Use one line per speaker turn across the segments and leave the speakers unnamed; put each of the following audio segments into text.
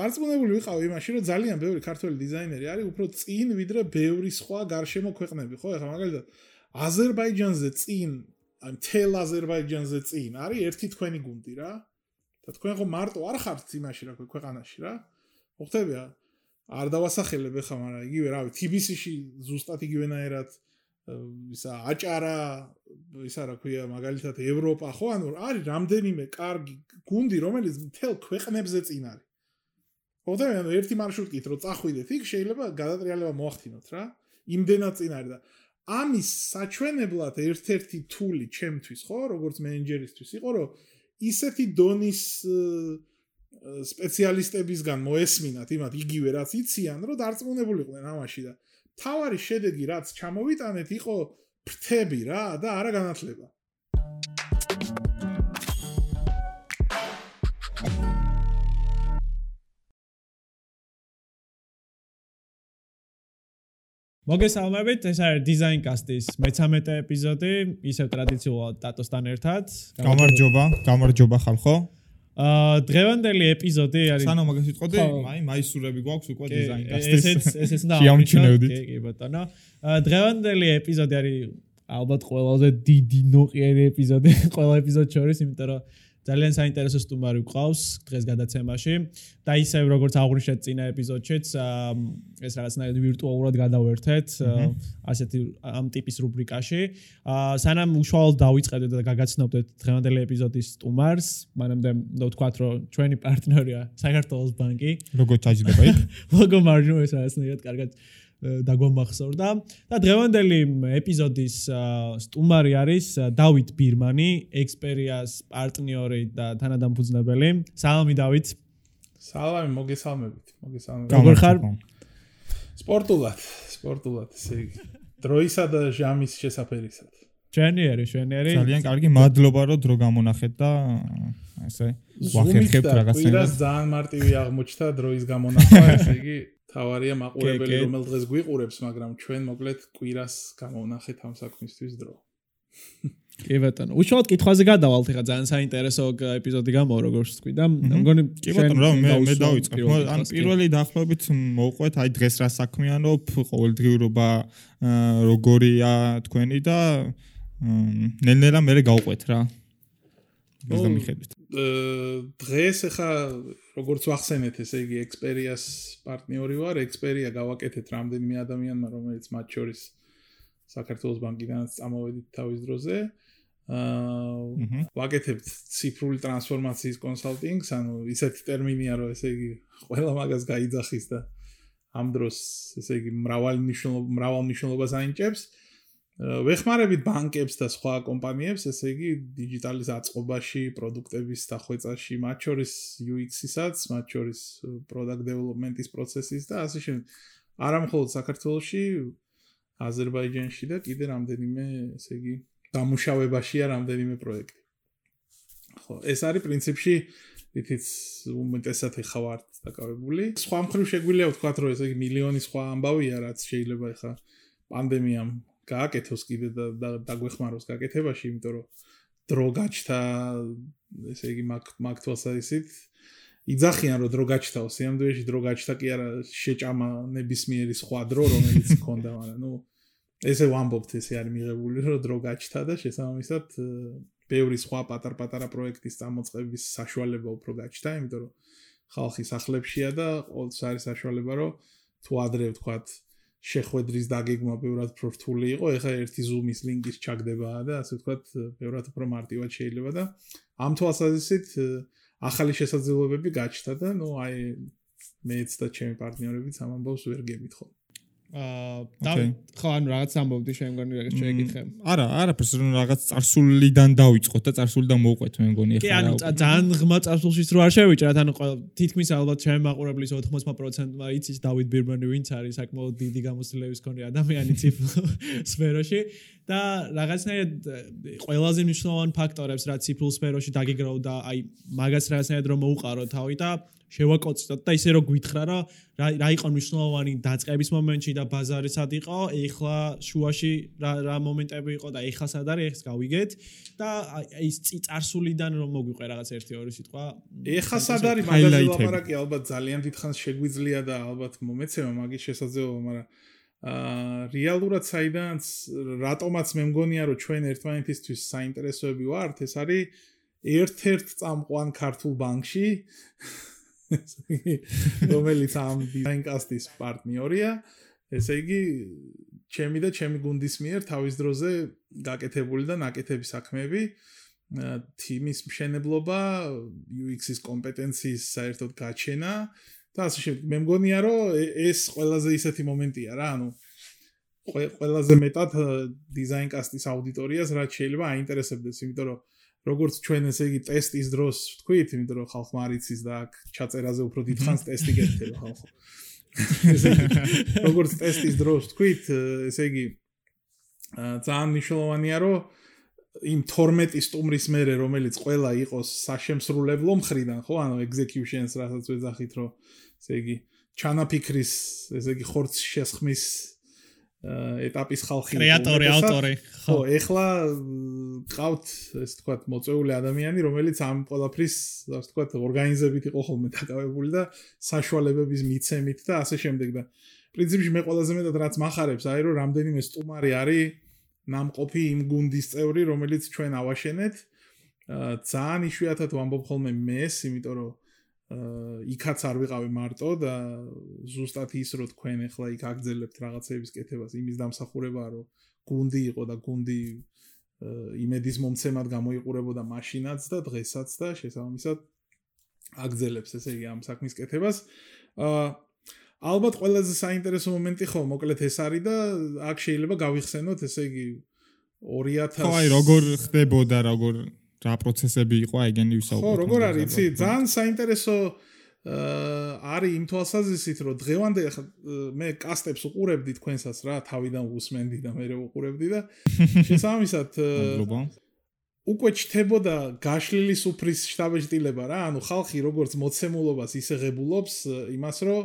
დარწმუნებული ვიყავი იმაში, რომ ძალიან ბევრი ქართველი დიზაინერი არის უფრო წინ ვიდრე ბევრი სხვა გარშემო ქვეყნები, ხო? ეხლა მაგალითად აზერბაიჯანზე წინ, ან თელ აზერბაიჯანზე წინ არის ერთი თქვენი გუნდი რა. და თქვენ ხო მარტო არ ხართ იმაში რა ქვეყანაში რა. ხოხდებია? არ დავასახელებ ახლა, მაგრამ იგივე რავი, TBC-ში ზუსტად იგივენაერად ისა აჭარა ისა რა ქვია მაგალითად ევროპა ხო ანუ არის რამდენიმე კარგი გუნდი რომელიც მთელ ქვეყნებზე წინ არის ანუ ერთი მარშრუტით რო წახვიდეთ იქ შეიძლება გადატრიალება მოახდინოთ რა იმდენად წინ არის და ამის საჩვენებლად ერთ-ერთი თული ჩემთვის ხო როგორც მენეჯერისთვის იყო რომ ისეთი დონის სპეციალისტებისგან მოესმინათ იმათ იგივე რაც იციან რომ დარწმუნებულიყვნენ ამაში და თავარი შედეგი რაც ჩამოვიტანეთ იყო ფრთები რა და არა განათლება.
მოგესალმებით, ეს არის Design Cast-ის მე-13 ეპიზოდი, ისევ ტრადიციულად ტატოსთან ერთად.
გამარჯობა, გამარჯობა ხალხო.
აა დღევანდელი ეპიზოდი არის
სანამ მაგას ვიტყოდი, აი მაისურები გვაქვს უკვე დიზაინ
კასტის. ესეც ესეც და ამჩნევდით. კი, კი ბატონო. აა დღევანდელი ეპიზოდი არის ალბათ ყველაზე დიდი ნოყიერი ეპიზოდი ყველა ეპიზოდს შორის, იმიტომ რომ ძალიან საინტერესო სტუმარი გვყავს დღეს გადაცემაში. და ისევ როგორც აღვნიშნეთ წინა ეპიზოდშიც ეს რაღაცნაირად ვირტუალურად გადავერთეთ ასეთი ამ ტიპის რუბრიკაში. სანამ უშუალოდ დავიწყებდეთ და გაგაცნობდეთ დღევანდელი ეპიზოდის სტუმარს მანამდე ნუ ვთქვათ რომ ჩვენი პარტნიორია საქართველოს ბანკი.
როგორ ჩაჯდება იქ?
ლოგო მარჯვნივ ეს რაღაცნაირად კარგად დაგვამახსოვრდა და დღევანდელი ეპიზოდის სტუმარი არის დავით ბირმანი, ექსპერიას პარტნიორი და თანადამფუძნებელი. სალამი დავით.
სალამი, მოგესალმებით. მოგესალმებით.
როგორ ხარ?
სპორტულად, სპორტულად, ესე იგი. დროისა და ჟამის შესაძერისად.
ჩვენიერი, ჩვენიერი.
ძალიან კარგი, მადლობა რომ დრო გამონახეთ და ესე ვახერხებთ რაღაცა.
პირას ძალიან მარტივი აღმოჩნდა დროის გამონახვა, ესე იგი თავარია მაყურებელი რომელ დღეს გვიყურებს, მაგრამ ჩვენ მოკლედ კვირას გამოვნახეთ ამ საქმისთვის დრო.
კი ბატონო, უშუალოდ კითხვაზე გადავალთ ხა ძალიან საინტერესო ეპიზოდი გამო როგორც თქვი და მგონი
კი ბატონო რა მე მე დავიწყებ. ან პირველი დაახლოებით მოყვეთ აი დღეს რა საქმიანობ, ყოველდღიურობა როგორია თქვენი და ნელ-ნელა მე გავყვეთ რა. ეს გამიხედვით.
დღეს ხა როგორც ვახსენეთ, ესე იგი ექსპერიას პარტნიორი ვარ, ექსპერია გავაკეთეთ რამდენიმე ადამიანმა, რომელიც მათ შორის საქართველოს ბანკიდანაც წამოვედით თავის დროზე. აა ვაკეთებთ ციფრული ტრანსფორმაციის კონსალტინგს, ანუ ისეთი ტერმინია, რომ ესე იგი ყველა მაგას გაიძახის და ამ დროს ესე იგი მრავალ მნიშვნელობა მრავალ მნიშვნელობას აინჭებს. აა ვეხმარებით ბანკებს და სხვა კომპანიებს, ესე იგი დიჯიტალის აწყობაში, პროდუქტების დახვეწაში, მათ შორის UX-ისაც, მათ შორის product development-ის პროცესის და ასე შემდეგ. არა მხოლოდ საქართველოში, აზერბაიჯანში და კიდე რამდენიმე, ესე იგი, დამუშავებაშია რამდენიმე პროექტი. ხო, ეს არის პრინციპში ითიც უმეტესად ეხავართ დაკავებული. სხვა მხრივ შეგვიძლია ვთქვათ, რომ ესე იგი მილიონი სხვა ამბავია, რაც შეიძლება ეხა პანდემიამ გააკეთოს კიდე და დაგვეხმაროს გაკეთებაში, იმიტომ რომ დრო გაჩთა ესე იგი მაგ მაგთვალსა ისით იძახიან რომ დრო გაჩთაო სიამდვილეში დრო გაჩთა კი არა შეჭამა ნებისმიერი სხვა დრო რომელიც ქონდა მაგრამ ნუ ესე ვამბობთ ესე არის მიღებული რომ დრო გაჩთა და შესაბამისად ბევრი სხვა პატარ-პატარა პროექტის წამოწყების საშუალება უფრო გაჩთა იმიტომ რომ ხალხი სახლებშია და ყოველთვის არის საშუალება რომ თუ ადრე ვთქვათ შეხვედრის დაგეგმა ბევრად უფრო რთული იყო. ეხლა ერთი Zoom-ის ლინკის ჩაგდება და ასე ვთქვათ, ბევრად უფრო მარტივად შეიძლება და ამ თვალსაზრისით ახალი შესაძლებლობები გაჩნდა და ნუ აი მეც და ჩემი პარტნიორებიც ამ ამბავს ვერ გემითხოთ.
აა ხო ანუ რაღაც ამბობდი შენ მგონი რაღაც შეეკითხე.
არა, არაფერს რაღაც წარსულიდან დავიწყოთ და წარსულიდან მოვყვეთ მე მგონი
ახლა. კი ანუ ძალიან ღმა წარსულშიც რო არ შევიჭრათ ანუ თითქმის ალბათ ჩემი მაყურებლის 80%-მა იცის დავით ბირმანი ვინც არის საკმაოდ დიდი გამოცდილების მქონე ადამიანი ციფრ სფეროში და რაღაცნაირად ყველაზე მნიშვნელოვანი ფაქტორებს რაც ციფრულ სფეროში დაგიგროვდა აი მაგას რაღაცნაირად რომ მოუყარო თავი და შევაკოცოთ და ისე რომ გვითხრა რა რა იყო მნიშვნელოვანი დაწყების მომენტში და ბაზარი სად იყო? ეხლა შუაში რა რა მომენტები იყო და ეხლა სად არის? ეხს გავიგეთ და ის წარსულიდან რომ მოგვიყე რაღაც ერთი ორი სიტყვა.
ეხლა სად არის? მაგაზე ლაპარაკი ალბათ ძალიან დიდხანს შეგვიძლია და ალბათ მომეცემა მაგის შესაძლებლობა მაგრამ აა რეალურად საიდანაც რატომაც მე მგონია რომ ჩვენ ერთმანეთისთვის საინტერესოები ვართ ეს არის ერთ-ერთ წამყვან ქართულ ბანკში რომელიც ამ დიზაინკასტის პარტნიორია. ესე იგი ჩემი და ჩემი გუნდის მიერ თავის დროზე გაკეთებული და ნაკეთები საქმეები თიმის მშენებლობა UX-ის კომპეტენციის საერთოდ გაჩენა და ასე შემდეგ. მე მგონია რომ ეს ყველაზე ისეთი მომენტია რა ანუ ყველაზე მეტად დიზაინკასტის აუდიტორიას რაც შეიძლება აინტერესებდეს იმიტომ რომ როგორც ჩვენ ესე იგი ტესტის დროს ვთქვით, იმიტომ რომ ხალხმა არ იცის და აქ ჩაწერაზე უფრო დიდხანს ტესტი გეთება ხალხო. როგორც ტესტის დროს ვთქვით, ესე იგი ძალიან მნიშვნელოვანია რომ იმ 12 სტუმრის მერე რომელიც ყველა იყოს საშემსრულებლო მხრიდან, ხო, ანუ executions რასაც ვეძახით, რომ ესე იგი ჩანაფიქრის, ესე იგი ხორც შესხმის ეტაპის ხალხი
კრეატორი, ავტორი.
ხო, ეხლა ყავთ ეს თქვა მოწეული ადამიანი, რომელიც ამ ყველაფრის, ასე თქვა, ორგანიზებით იყო ხოლმე დაკავებული და საშუალებების მიცემით და ასე შემდეგ და პრინციპში მე ყველაზე მეტად რაც מחარებს, აი რომ რამდენიმე სტუმარი არის ნამყოფი იმ გუნდის წევრი, რომელიც ჩვენ ავაშენეთ. ძალიან იშვიათად ვამბობ ხოლმე მეს, იმიტომ რომ იქაც არ ვიყავი მარტო და ზუსტად ის რომ თქვენ ახლა იქ აგძელებთ რაღაცების კეთებას იმის დამსახურება რომ გუნდი იყო და გუნდი იმედის მომცემად გამოიყურებოდა მაშინაც და დღესაც და შესაბამისად აგძელებს ესე იგი ამ საქმის კეთებას. აა ალბათ ყველაზე საინტერესო მომენტი ხო მოკლედ ეს არის და აქ შეიძლება გავიხსენოთ ესე იგი 2000
ხო აი როგორ ხდებოდა როგორ რა პროცესები იყო ეგენი ვისაუბრეთ.
ხო, როგორ არის, იცი, ძალიან საინტერესო აა არის იმ თვალსაზრისით, რომ დღევანდე მე კასტებს უყურებდი თქვენსაც რა, თავიდან უსმენდი და მე უყურებდი და შესაბამისად უკვე ჩთებოდა გაშლილი სუფრის შტაბეჭდილება რა, ანუ ხალხი როგორც მოცემულობას ისეღებულობს იმას, რომ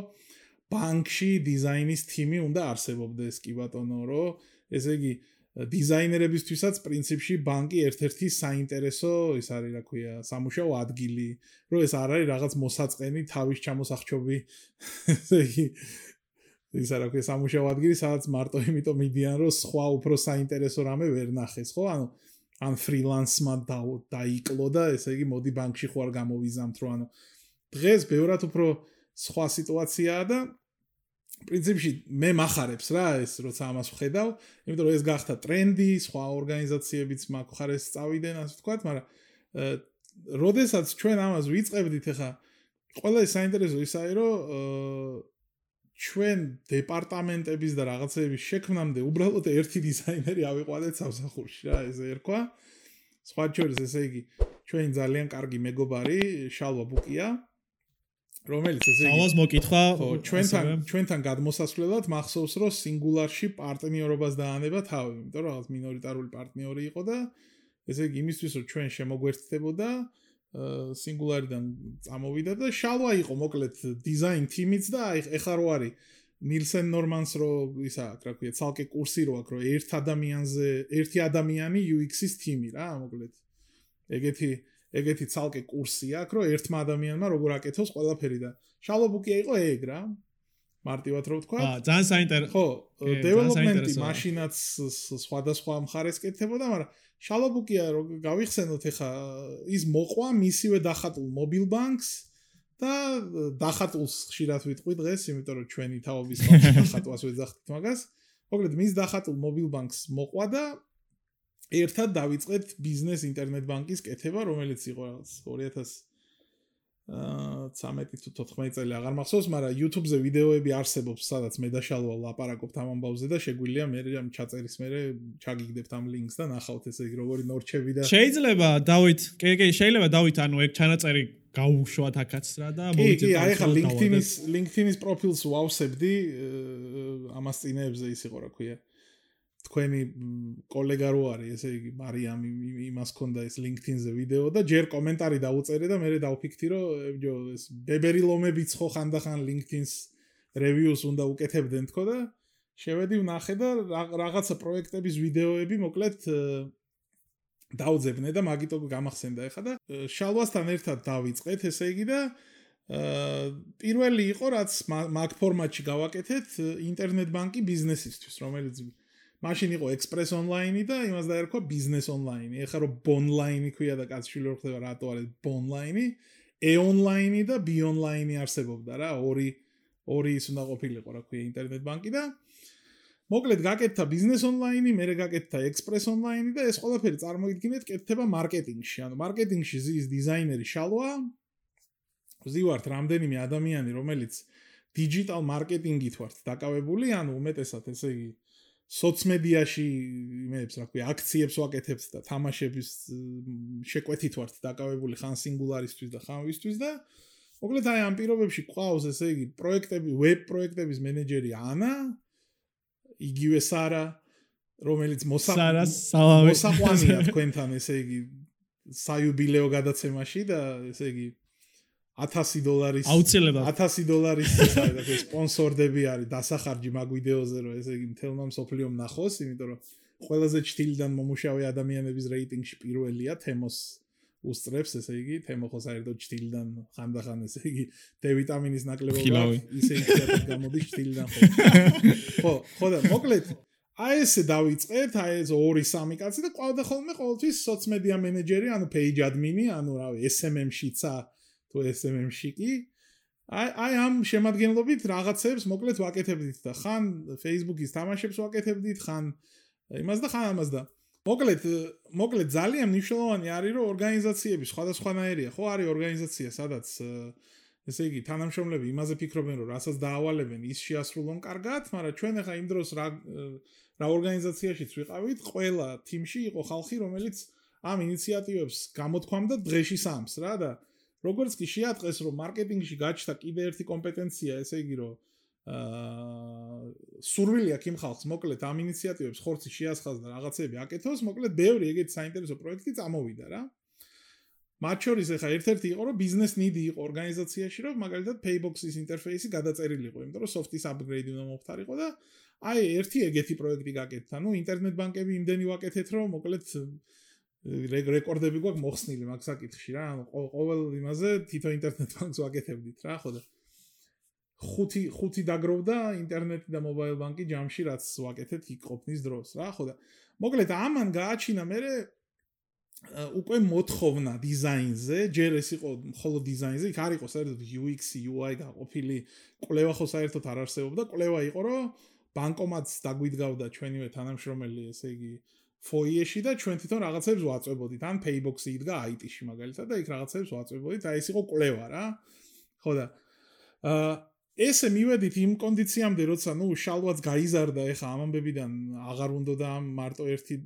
ბანკში დიზაინის თიმი უნდა არსებობდეს, კი ბატონო, რომ ესე იგი დიზაინერებისთვისაც პრინციპში ბანკი ერთ-ერთი საინტერესო ის არის რა ქვია სამუშაო ადგილი რომ ეს არ არის რაღაც მოსაწყენი თავის ჩამოსახჩობი. ის არა ქვია სამუშაო ადგილი სადაც მარტო იმიტომ მიდიან რომ სხვა უფრო საინტერესო რამე ვერ ნახეს ხო? ანუ ან ფრილანსმა დაიკლო და ესე იგი მოდი ბანკში არ გამოვიზამთ რომ ანუ დღეს ბევრად უფრო სხვა სიტუაციაა და პრინციპში მე מחარებს რა ეს როცა ამას ვხედავ, იმიტომ რომ ეს გახდა ტრენდი, სხვა ორგანიზაციებიც მაქხარეს წავიდნენ, ასე ვთქვათ, მაგრამ როდესაც ჩვენ ამას ვიწყებდით, ახლა ყველა ეს საინტერესო ისაა, რომ ჩვენ დეპარტამენტების და რაღაცების შექმნამდე უბრალოდ ერთი დიზაინერი ავიყვანეთ სამსახურში რა, ესე ერქვა. სხვა შორის ესე იგი, ჩვენ ძალიან კარგი მეგობარი შალვა ბუკია, რომელიც ესე
იგი ალას მოკითხა
ხო ჩვენთან ჩვენთან გადმოსასვლელად მახსოვს რომ სინგულარში პარტნიორობას დაანება თავი იმიტომ რომ რაღაც მინორიტარული პარტნიორი იყო და ესე იგი იმისთვის რომ ჩვენ შემოგვერთდებოდა სინგულარიდან წამოვიდა და შალვა იყო მოკლედ დიზაინ თიმიც და ეხა რო არის ნილსენ ნორმანს რო ისა რა ქვია ცალკე კურსი რო აქვს რო ერთ ადამიანზე ერთი ადამიანი UX-ის თიმი რა მოკლედ. ეგეთი ეგეთი ცალკე კურსი აქვს, რომ ერთმა ადამიანმა როგორ აკეთოს ყველაფერი და შალობუკია იყო ეგ რა. მარტივად რო ვთქვა.
აა, ძალიან საინტერესო.
ხო, დეველოპმენტი მაშინაც სხვადასხვა მხარეს კეთებოდა, მაგრამ შალობუკია რო გავიხსენოთ ეხა ის მოყვა მისივე დახატულ მობილ ბანკს და დახატულს ხშირად ვიტყვი დღეს, იმიტომ რომ ჩვენი თაობის დახატვას ვეძახთ მაგას. მოკლედ მის დახატულ მობილ ბანკს მოყვა და ერთად დავიწყეთ ბიზნეს ინტერნეტ ბანკის კეთება, რომელიც იყო 2000 აა 13 თუ 14 წელი აღარ მახსოვს, მაგრამ YouTube-ზე ვიდეოები არსებობს, სადაც მე და შალვა ლაპარაკობთ ამ ამბავზე და შეგვიძლია მე ამ ჩაწერის მერე ჩაგიგდებთ ამ ლინკს და ნახავთ ესე იგი როგორი ნორჩები და
შეიძლება დავით, კი კი შეიძლება დავით ანუ ეგ ჩანაწერი გაუშვათ აქაც რა და
მოვიძებთ. კი კი, აი ხა LinkedIn-ის LinkedIn-ის პროფილს ვავსებდი ამას წინეებზე ის იყო რა ქვია. თქვენი კოლეგა რო არის, ესე იგი, მარიამ იმას ქონდა ეს LinkedIn-ზე ვიდეო და ჯერ კომენტარი დაუწერე და მე დავფიქრდი, რომ ჯო ეს ბებერი ლომებიც ხო ხანდახან LinkedIn-ს reviews უნდა უკეთებდნენ თქო და შევედი ვნახე და რაღაცა პროექტების ვიდეოები მოკლედ დაუძებნე და მაგიტო გამახსენდა ეხა და შალვასთან ერთად დავიწყეთ ესე იგი და პირველი იყო რაც მაგ ფორმატში გავაკეთეთ ინტერნეტ ბანკი ბიზნესისთვის რომელიც მაშინ იყო express online და იმას დაერქვა business online. ეხლა რომ bonline ქვია და კაცშვილო ხდება რატო არის bonline? e online და b online არსებობდა რა, ორი ორი ის უნდა ყოფილიყო რა ქვია ინტერნეტ ბანკი და მოკლედ გაკეთდა business online, მე გაკეთდა express online და ეს ყველაფერი წარმოიდგინეთ კეთდება მარკეტინგში. ანუ მარკეტინგში ზის დიზაინერი შალვა ზივართ რამდენიმე ადამიანი რომელიც digital marketing-ით ვართ დაკავებული, ანუ უმეტესად ესე იგი სოციმედიაში იმებს რა ქვია აქციებს ვაკეთებთ და თამაშების შეკვეთით ვართ დაკავებული ხან სინგულარისთვის და ხან ვისთვის და მოკლედ აი ამ პირობებში ყავს ესე იგი პროექტები ვებ პროექტების მენეჯერი ანა იგივე სარა რომელიც მოსაყვანია თქვენთან ესე იგი საიუბილეო გადაცემაში და ესე იგი 1000 დოლარის
აუცილებლად
1000 დოლარის ეს სპონსორდები არის დასახარჯი მაგ ვიდეოზე რომ ესე იგი მთელმა მსოფლიომ ნახოს, იმიტომ რომ ყველაზე ჭtildeან მომუშავე ადამიანების რეიტინგში პირველია თემოს უსწრებს, ესე იგი თემო ხო საერთოდ ჭtildeან ხანდახან ესე იგი D ვიტამინის ნაკლებობა ისე იქნება გამოდის ჭtildeან ხო. ხო, ხო და მოკლედ აი ესე დავიწყეთ, აი ეს 2-3 კაცი და ყავდა ხოლმე ყოველთვის სოციმედია მენეჯერი, ანუ page admin-ი, ანუ რავი SMM-შიცა თუ SMM-ში კი აი აი ამ შემადგენლობით რაღაცებს მოკლედ ვაკეთებდით და ხან Facebook-ის თამაშებს ვაკეთებდით, ხან იმას და ხან ამას და. მოკლედ მოკლედ ძალიან მნიშვნელოვანი არის რომ ორგანიზაციები სხვადასხვანაირია, ხო? არის ორგანიზაცია, სადაც ესე იგი თანამშრომლები იმაზე ფიქრობენ რომ რასაც დაავალებენ ის შეასრულონ კარგად, მაგრამ ჩვენ ახლა იმ დროს რა რა ორგანიზაციაშიც ვიყავით, ყველა 팀ში იყო ხალხი, რომელიც ამ ინიციატივებს გამოთქვამდა დღეში სამს რა და როგორც კი შეატყეს რომ მარკეტინგში გაჩნდა კიდე ერთი კომპეტენცია, ესე იგი რომ აა სურვილი აქვს იმ ხალხს მოკლედ ამ ინიციატივებს ხორცი შეასხას და რაღაცები აკეთოს, მოკლედ ბევრი ეგეთი საინტერესო პროექტი წამოვიდა რა. მათ შორის ახლა ერთ-ერთი იყო რომ ბიზნეს ნიდი იყო ორგანიზაციაში რომ მაგალითად Paybox-ის ინტერფეისი გადაწერილიყო, იმიტომ რომ soft-ის upgrade უნდა მოხდარიყო და აი ერთი ეგეთი პროექტი გაკეთდა. ნუ ინტერნეტ ბანკები იმდენი ვაკეთეთ რომ მოკლედ რეკორდები გვაქვს მოხსნილი მაგ საკითხში რა ანუ ყოველ იმაზე თითო ინტერნეტ ბანკს ვაკეთებდით რა ხო და ხუთი ხუთი დაგროვდა ინტერნეტი და მობაილ ბანკი ჯამში რაც ვაკეთეთ იქ ყოფნის დროს რა ხო და მოკლედ ამან გააჩინა მე უკვე მოთხოვნა დიზაინზე ჯერ ეს იყო მხოლოდ დიზაინზე იქ არ იყო საერთოდ UX UI გაყოფილი კვლევა ხო საერთოდ არ არსებობდა კვლევა იყო რომ ბანკომატს დაგვიდგავდა ჩვენივე თანამშრომელი ესე იგი ფოიეში და ჩვენ თვითონ რაღაცებს ვაწვებოდით. ან Paybox-ი იდგა IT-ში მაგალითად და იქ რაღაცებს ვაწვებოდით. აი ეს იყო კვლევა რა. ხო და აა ესე მივედით იმ კონდიციამდე, როცა ნუ შალვაც გაიზარდა ეხა ამ ამბებიდან აღარ უნდა და მარტო ერთი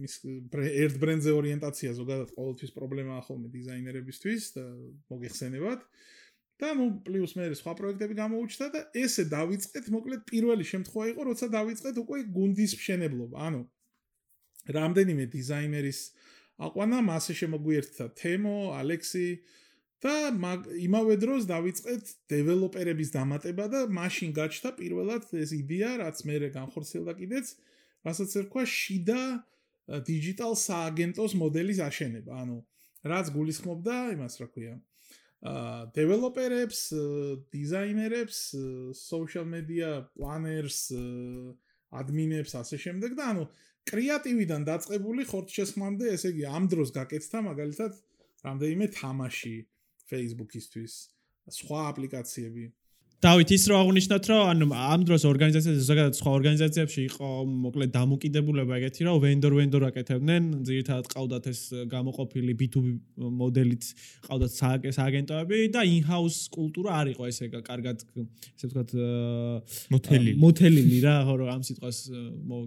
მის ერთ ბრენდზე ორიენტაცია ზოგადად ყოველთვის პრობლემაა ხოლმე დიზაინერებისთვის და მოგეხსენებათ. და ნუ პლუს მე სხვა პროექტები გამოუჩნდა და ესე დავიწყეთ, მოკლედ პირველი შემთხვევა იყო, როცა დავიწყეთ უკვე გუნდის მშენებლობა. ანუ რამდენიმე დიზაინერის აყვანა მასე შემოგვიერთდა თემო, ალექსი და იმავე დროს დავიწყეთ დეველოპერების დამატება და მაშინ გაჩნდა პირველად ეს იდეა, რაც მე განხორციელდა კიდეც, რასაც ერქვა შიდა დიჯიტალ სააგენტოს მოდელის აშენება. ანუ რაც გულისხმობდა იმას, რა ქვია, აა დეველოპერებს, დიზაინერებს, social media planners, adminებს ასე შემდეგ და ანუ კრეატივიდან დაწყებული ხორცშესხმამდე, ესე იგი, ამ დროს გაკეთდა მაგალითად რამდენიმე თამაში Facebook-ისთვის, სხვა აპლიკაციები.
დავით ის რო აღნიშნოთ რომ ანუ ამ დროს ორგანიზაციაზე ზოგადად სხვა ორგანიზაციებში იყო მოკლედ დამოკიდებულება ეგეთი რომ ვენდორ ვენდორ აკეთებდნენ ძირითადად ყავდათ ეს გამოყოფილი B2B მოდელით ყავდათ სააგენტოები და in-house კულტურა არ იყო ესე კარგად ესე ვთქვათ
მოთელი
მოთელილი. რა ხო ამ სიტყვას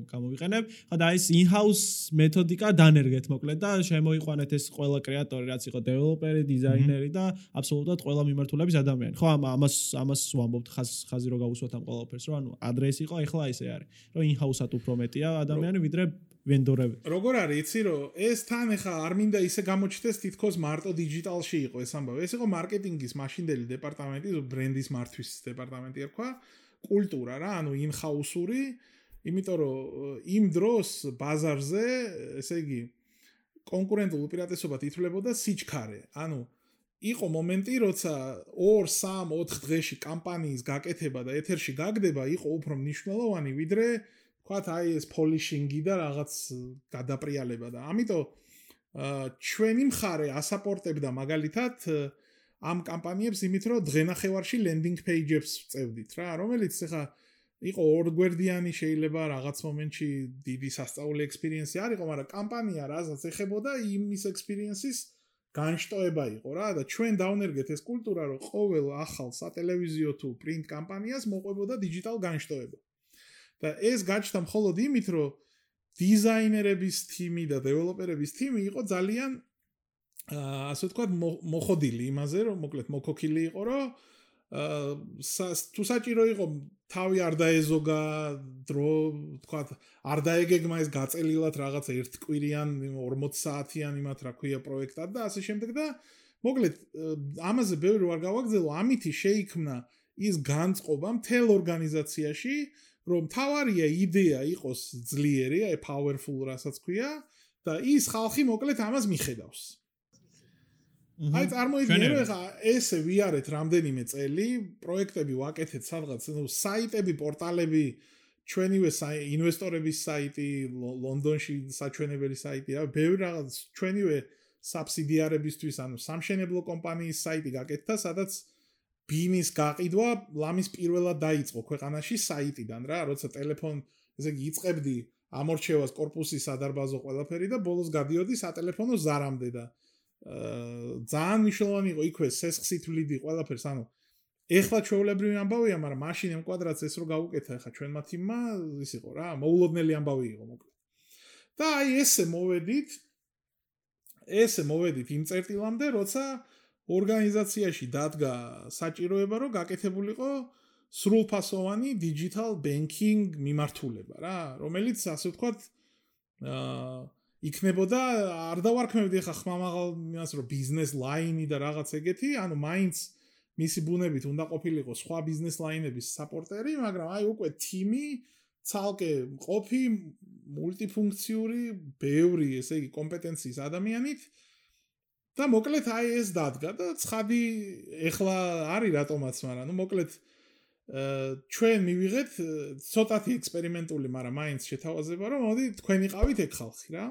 გამოვიყენებ. ხო და ეს in-house მეთოდიკა დანერგეთ მოკლედ და შემოიყვანეთ ეს ყველა კრეატორი რაც იყო დეველოპერი დიზაინერი და აბსოლუტურად ყველა მიმართულების ადამიანი. ხო ამას ამას ვამბობთ ხაზ ხაზი რო გავუსვათ ამ ყველაფერს რომ ანუ ადრესი იყო ეხლა ესე არის რომ in-house-ად უფრო მეტია ადამიანი ვიდრე ვენდორები
როგორ არის იცი რომ ეს თან ეხლა არ მინდა ისე გამოჩნდეს თითქოს მარტო დიჯიტალში იყო ეს ამბავი. ეს იყო მარკეტინგის მაშინდელი დეპარტამენტი ბრენდის მართვის დეპარტამენტი ერქვა კულტურა რა ანუ in-house-ური იმიტომ რომ იმ დროს ბაზარზე ესე იგი კონკურენტულ უპირატესობად ითვლებოდა სიჩქარე. ანუ იყო მომენტი, როცა 2, 3, 4 დღეში კამპანიის გაკეთება და ეთერში გაგდება იყო უფრო მნიშვნელოვანი, ვიდრე თქვათ აი ეს პოლიშინგი და რაღაც გადაპრიალება და ამიტომ ჩვენი მხარე ასაპორტებდა მაგალითად ამ კამპანიებს იმით, რომ დღენახევარში ლენდინგ პეიჯებს წევდით რა, რომელიც ახლა იყო ორგვერდიანი შეიძლება რაღაც მომენტში დიდი სასწაული ექსპერიენსი არ იყო, მაგრამ კამპანია რასაც ეხებოდა იმის ექსპერიენსის განშტოება იყო რა და ჩვენ დაუნერგეთ ეს კულტურა რომ ყოველ ახალ სატელევიზიო თუ პრინტ კამპანიას მოყვებოდა დიჯიტალ განშტოება. და ეს გაჩნდა მხოლოდ იმით რომ დიზაინერების თიმი და დეველოპერების თიმი იყო ძალიან ასე ვთქვათ მოხოდილი იმაზე რომ მოკლედ მოკოქილი იყო რომ თუ საჭირო იყო თავი არ დაეზოგა დრო თქვა არ დაეგეგმა ეს გაწელილად რაღაც ერთკვირიან 40 საათიან იმათ რა ქვია პროექტად და ასე შემდეგ და მოკლედ ამაზე ბევრი ვარ გავაგზელო ამითი შეიქმნა ის განწყობა მთელ ორგანიზაციაში რომ თავარია იდეა იყოს ძლიერი აი powerful რასაც ქვია და ის ხალხი მოკლედ ამას მიხედავს აი წარმოიდგინე რომ ეხა ესე ვიარეთ რამდენიმე წელი, პროექტები ვაკეთეთ სადღაც, ну საიტები, პორტალები, ჩვენივე ინვესტორების საიტი, ლონდონში საჩვენებელი საიტი, რა, ბევრი რაღაც ჩვენივე субсидиარებისთვის, ანუ სამშენებლო კომპანიის საიტი გაკეთდა, სადაც ბინის გაყიდვა ლამის პირველად დაიწყო ქვეყანაში საიტიდან რა, როცა ტელეფონ ესე იგი იწებდი ამორჩევას, корпуსის სადარბაზო ყველაფერი და ბოლოს გადიოდი სატელეფონო ზარამდე და ძალიან მნიშვნელოვანი იყო იქვე სესხსით ვლიდი ყველაფერს ანუ ეხლა ჩვეულებრივი ამბავია მაგრამ მაშინ ამ კვადრატს ეს რო გავუკეთა ეხლა ჩვენ მათიმა ის იყო რა მოულოდნელი ამბავი იყო მოკლედ. და აი ესე მოვედით ესე მოვედით იმ წერტილამდე როცა ორგანიზაციაში დადგა საჭიროება რომ გაკეთებულიყო სრულფასოვანი digital banking მიმართულება რა რომელიც ასე ვთქვათ აა იქნებოდა არ დავარქმევდი ხა ხმამაღალ იმას რომ ბიზნეს ლაინი და რაღაც ეგეთი, ანუ მაინც მისი ბუნებით უნდა ყოფილიყო სხვა ბიზნეს ლაინების საპორტერი, მაგრამ აი უკვე თიმი ცალკე ყოფი მულტიფუნქციური, ბევრი, ესე იგი, კომპეტენციის ადამიანით და მოკლედ აი ეს დადგა და ცხადი ეხლა არის რატომაც, მაგრამ ნუ მოკლედ ჩვენ მივიღეთ ცოტათი ექსპერიმენტული, მაგრამ მაინც შეთავაზება, რომ მოდი თქვენი ყავით ეგ ხალხი რა.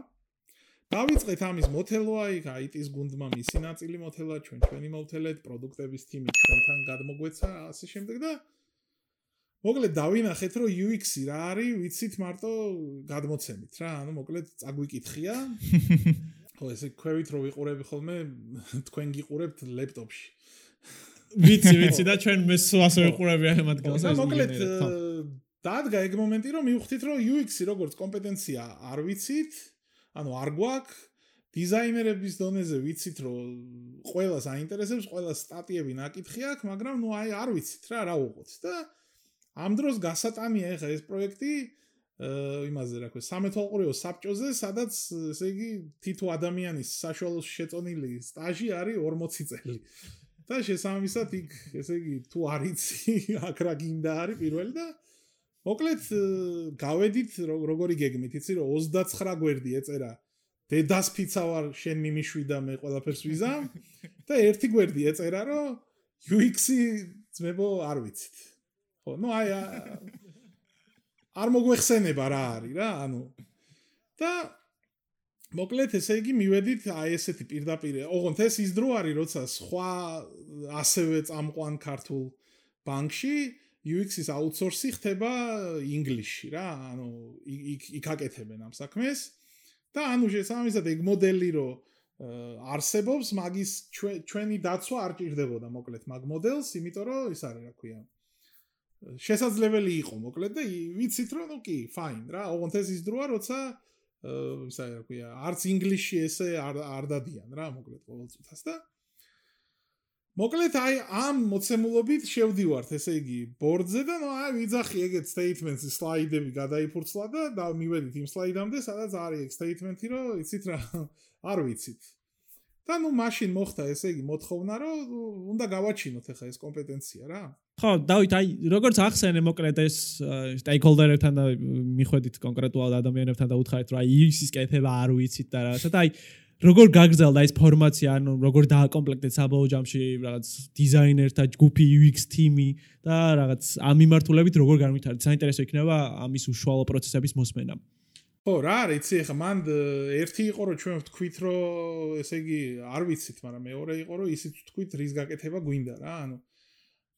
დავიწყეთ ამის მოთელვა, იქ IT-ის გუნდმა მისი ნაწილი მოთელა, ჩვენ ჩვენი მოვთელეთ, პროდუქტების თიმი ჩვენთან გადმოგვეცა, ასე შემდეგ და მოკლედ დავინახეთ, რომ UX-ი რა არის, ვიცით მარტო გადმოცემით რა, ანუ მოკლედ წაგვიკითხია. ხო, ესე ქვევით რო ვიყურები ხოლმე, თქვენ გიყურებთ ლეპტოპში.
ვიცი, ვიცი და ჩვენ მე ასე ვიყურები ახლა მათ გასა.
მოკლედ დადგა ეგ მომენტი, რომ მივხვდით, რომ UX-ი როგორც კომპეტენცია არ ვიცით. ანუ არ გვაქვს დიზაინერების დონეზე ვიცით რომ ყველა საინტერესებს, ყველა სტატიები ნაკითხი აქვს, მაგრამ ნუ აი არ ვიცით რა რა უყოთ და ამ დროს გასატანია ეხა ეს პროექტი იმაზე რა ქვია, სამეთვალყურეო საბჭოზე, სადაც ესე იგი თითო ადამიანის საშუალო შეწონილი სტაჟი არის 40 წელი. და შესაბამისად იქ ესე იგი თუ არიცი აქ რა გინდა არის პირველი და მოკლედ გავედით როგორი გეგმით იცი რომ 29 გვერდი ეწერა. დედას ფიცა ვარ შენ მიმიშვი და მე ყველაფერს ვიზამ. და ერთი გვერდი ეწერა რომ UX-ი ძმებო არ ვიცით. ხო ნუ აი არ მოგვეხსენება რა არის რა ანუ. და მოკლედ ესე იგი მივედით აი ესეთი პირდაპირ ოღონდ ეს ის დრო არის როცა სხვა ასევე წამყვან ქართულ ბანკში UX-ის აუთსორსი ხდება ინგლისში რა, ანუ იქ იქ აკეთებენ ამ საქმეს და ანუ შესაბამისად ეგ მოდელი რო არსებობს, მაგის ჩვენი დაცვა არ ჭირდებოდა მოკლედ მაგ მოდელს, იმიტომ რომ ის არის რა ქვია. შესაძლებელი იყო მოკლედ და ვიცით რომ ნუ კი, fine რა, ოღონდ ეს დროა, როცა ის არის რა ქვია, არც ინგლისში ესე არ არ დადიან რა, მოკლედ ყოველწუთას და მოკლედ აი ამ მოცემულობით შევდივართ, ესე იგი, ბორდზე და ნუ აი ვიძახი ეგეთ statements-ი სლაიდები გადაიფურცლა და და მივედით იმ სლაიდამდე, სადაც არის ეგ statement-ი, რომ იცით რა, არ ვიცით. და ნუ მაშინ მოხდა ესე იგი მოთხოვნა რომ უნდა გავაჩინოთ ახლა ეს კომპეტენცია რა
ხო დავით აი როგორც ახსენე მოკლედ ეს სტეიკჰოლდერებთან და მიხვედით კონკრეტულად ადამიანებთან და უთხარით აი ის ის კეთება არ ვიცით და რაღაცა და აი როგორ გაგრძელდა ეს ფორმაცია ანუ როგორ დააკომპლექტეთ საბოლოო ჯამში რაღაც დიზაინერთა ჯგუფი UX თიმი და რაღაც ამ მიმართულებით როგორ განვითარდა საინტერესო იქნება ამის უშუალო პროცესების მოსმენა.
ხო რა არის? იცი ხა მან ერთი იყო რომ ჩვენ ვთქვით რომ ესე იგი არ ვიცით მაგრამ მეორე იყო რომ ისიც ვთქვით რის გაკეთება გვინდა რა ანუ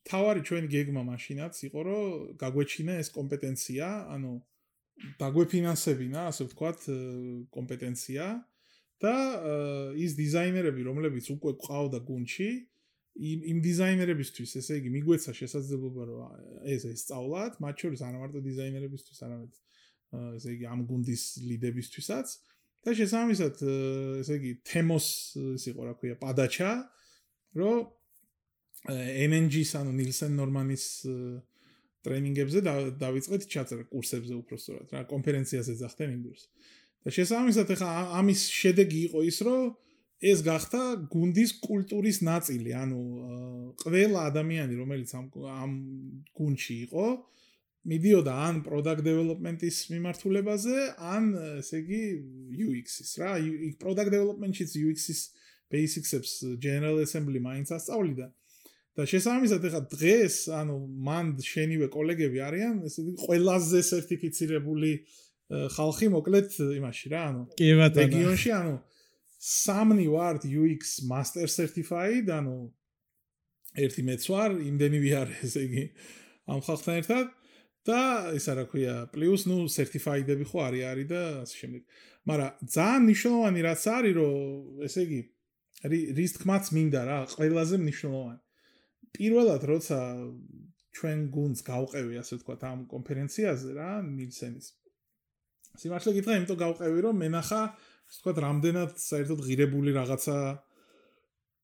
თავარი ჩვენი გეგმა მაშინაც იყო რომ გაგვეჩინა ეს კომპეტენცია ანუ დაგვეფინანსებინა ასე ვთქვათ კომპეტენცია და ის დიზაინერები, რომლებიც უკვე ყავდა გუნჩი, იმ იმ დიზაინერებისთვის, ესე იგი, მიგვეცა შესაძლებლობა, რომ ეს ეს სწავლათ, მათ შორის არა მარტო დიზაინერებისთვის, არამედ ესე იგი, ამ გუნდის ლიდებისთვისაც და შესაბამისად, ესე იგი, თემოს, ეს იყო რა ქვია, პადაჩა, რომ MNG-ის ანუ ნილსენ ნორმანის ტრენინგებზე დავიწყეთ ჩაწერა კურსებზე უფრო სწორად რა კონფერენციაზე ძახდნენ ინგლისს. და შესაბამისად ეხა ამის შედეგი იყო ის რომ ეს გახდა გუნდის კულტურის ნაწილი ანუ ყველა ადამიანი რომელიც ამ ამ გუნდში იყო მიდიოდა ან product development-ის მიმართულებაზე, ან ესე იგი UX-ის რა. product development-ში UX-ის basics-ებს general assembly მაინც ასწავლიდა. და შესაბამისად ეხა დღეს, ანუ მან შენივე კოლეგები არიან, ესე იგი ყველაზე სერტიფიცირებული ხალხი მოკლედ იმაში რა, ანუ
კი ბატონო.
რეგიონში, ანუ სამნი ვართ UX master certified, ანუ ერთი მეც ვარ, იმდენივე არის, ესე იგი ამ ხალხთან ერთად. და ისა რა ქვია პლუს ნუ სერტიფაიდები ხო არის არის და ასე შემდეგ მაგრამ ძალიან მნიშვნელოვანი რაც არის რომ ესე იგი რის თქმაც მინდა რა ყველაზე მნიშვნელოვანი პირველად როცა ჩვენ გუნდს გავყევი ასე ვთქვათ ამ კონფერენციაზე რა ნილსენის სიმართლე გითხრა იმიტომ გავყევი რომ მენახა ვთქვათ რამდენად საერთოდ ღირებული რაღაცა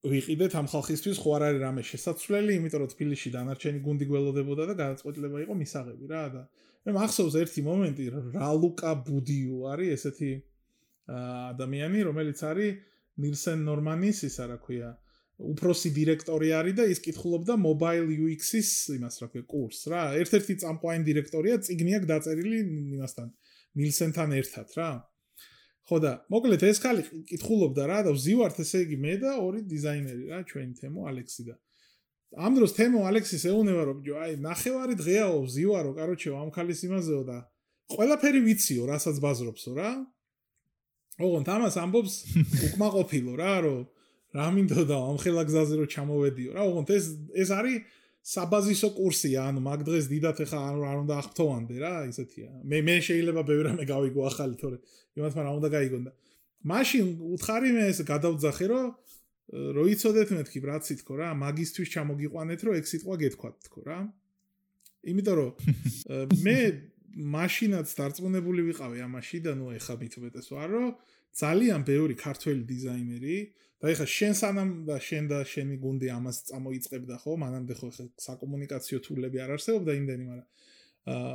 ვიყიდეთ ამ ხალხისთვის ხო არ არის რამე შესაძლებელი, იმიტომ რომ თბილისში დანარჩენი გუნდი გველოდებოდა და გადაწყვეტილება იყო მისაღები რა და მე მახსოვს ერთი მომენტი რა ლუკა ბუდიუ არის ესეთი ადამიანი რომელიც არის ნილსენ ნორმანის ისა რა ქვია უფროსი დირექტორი არის და ის კითხულობდა mobile UX-ის იმას რა ქვია კურს რა. ერთ-ერთი წამყვანი დირექტორია ციგნიაკ დაწერილი იმასთან ნილსენთან ერთად რა. ხო და მოკლედ ეს ხალი კითხულობდა რა და ვზივართ ესე იგი მე და ორი დიზაინერი რა ჩვენი თემო ალექსი და ამ დროს თემო ალექსის ეუნება რომ ჯო აი ნახევარი დღეაო ვზივარო კაროჩე ამ ხალის იმაზეო და ყველაფერი ვიციო რასაც ბაზრობსო რა. ოღონდ ამას ამბობს უკმაყოფილო რა რომ რა მინდოდა ამ ხელა გზაზე რომ ჩამოვედიო რა. ოღონდ ეს ეს არის საბაზისო კურსია, ანუ მაგ დღეს დიდათ ეხა არ უნდა ახთოვანდე რა, ისეთია. მე მე შეიძლება ბევრი რამე გავიგო ახალი, თორე იმათ მაგრამ უნდა გაიგონდა. მაშინ უთხარი მე ეს გადავძახე, რომ როიცოდეთ მეთქი ბრაცი თქო რა, მაგისტვის ჩამოგიყვანეთ, რომ ეგ სიტყვა გეთქვათ თქო რა. იმიტომ რომ მე მაშინაც დარწმუნებული ვიყავი ამაში და ნუ ეხა მithmetes ვარ, რომ ძალიან ბევრი ქართველი დიზაინერი და ეხა შენ სანამ და შენ და შენი გუნდი ამას წამოიწებდა ხო? მანამდე ხო ეხა საკომუნიკაციო თულები არ არსებობდა იმდენი მაგრამ აა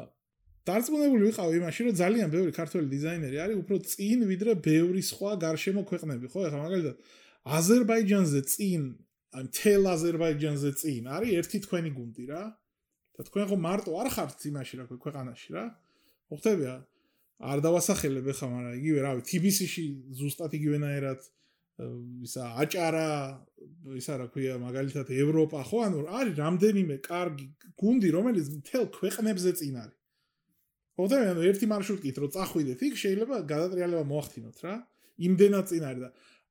დარწმუნებული ვიყავი იმაში რომ ძალიან ბევრი ქართველი დიზაინერი არის უფრო წინ ვიდრე ბევრი სხვა გარშემო ქვეყნები ხო? ეხა მაგალითად აზერბაიჯანზე წინ აი თელ აზერბაიჯანზე წინ არის ერთი თქვენი გუნდი რა. და თქვენ ხო მარტო არ ხართ იმაში რა ქვეყანაში რა. ხო ხდებია არ დავასახელებ ეხა მაგრამ იგივე რავი TBC-ში ზუსტად იგივენაერად ისა აჭარა ისა რა ქვია მაგალითად ევროპა ხო? ანუ არის რამდენიმე კარგი გუნდი რომელიც მთელ ქვეყნებზე წინ არის ხოდა ანუ ერთი მარშრუტით რო წახვიდეთ. იქ შეიძლება გადატრიალება მოახდინოთ რა. იმდენად წინ არის და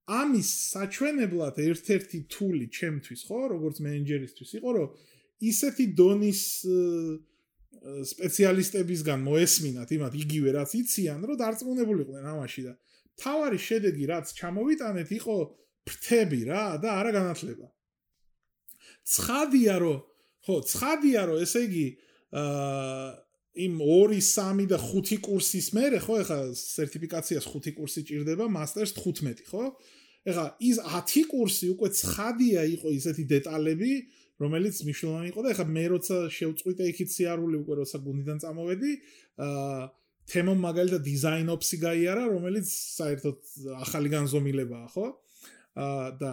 ამის საჩვენებლად ერთ-ერთი თული ჩემთვის ხო როგორც მენეჯერისთვის იყო რომ ისეთი დონის სპეციალისტებისგან მოესმინათ იმათ იგივე რაც იციან რომ დარწმუნებულიყვნენ ამაში და თავარი შედეგი რაც ჩამოვიტანეთ იყო ფრთები რა და არა განათლება. ცხადია რომ ხო, ცხადია რომ ესე იგი აა იმ 2, 3 და 5 კურსის მერე ხო ეხა სერტიფიკაციას 5 კურსი ჭირდება, მასტერს 15, ხო? ეხლა ის 10 კურსი უკვე ცხადია იყო ისეთი დეტალები, რომელიც მნიშვნელოვანი იყო და ეხლა მე როცა შევწყვიტე იქით სიარული უკვე როცა გუნდიდან წამოვედი, აა თემო მაგალითად დიზაინ ოფსი გაიარა, რომელიც საერთოდ ახალი განზომილებაა, ხო? აა და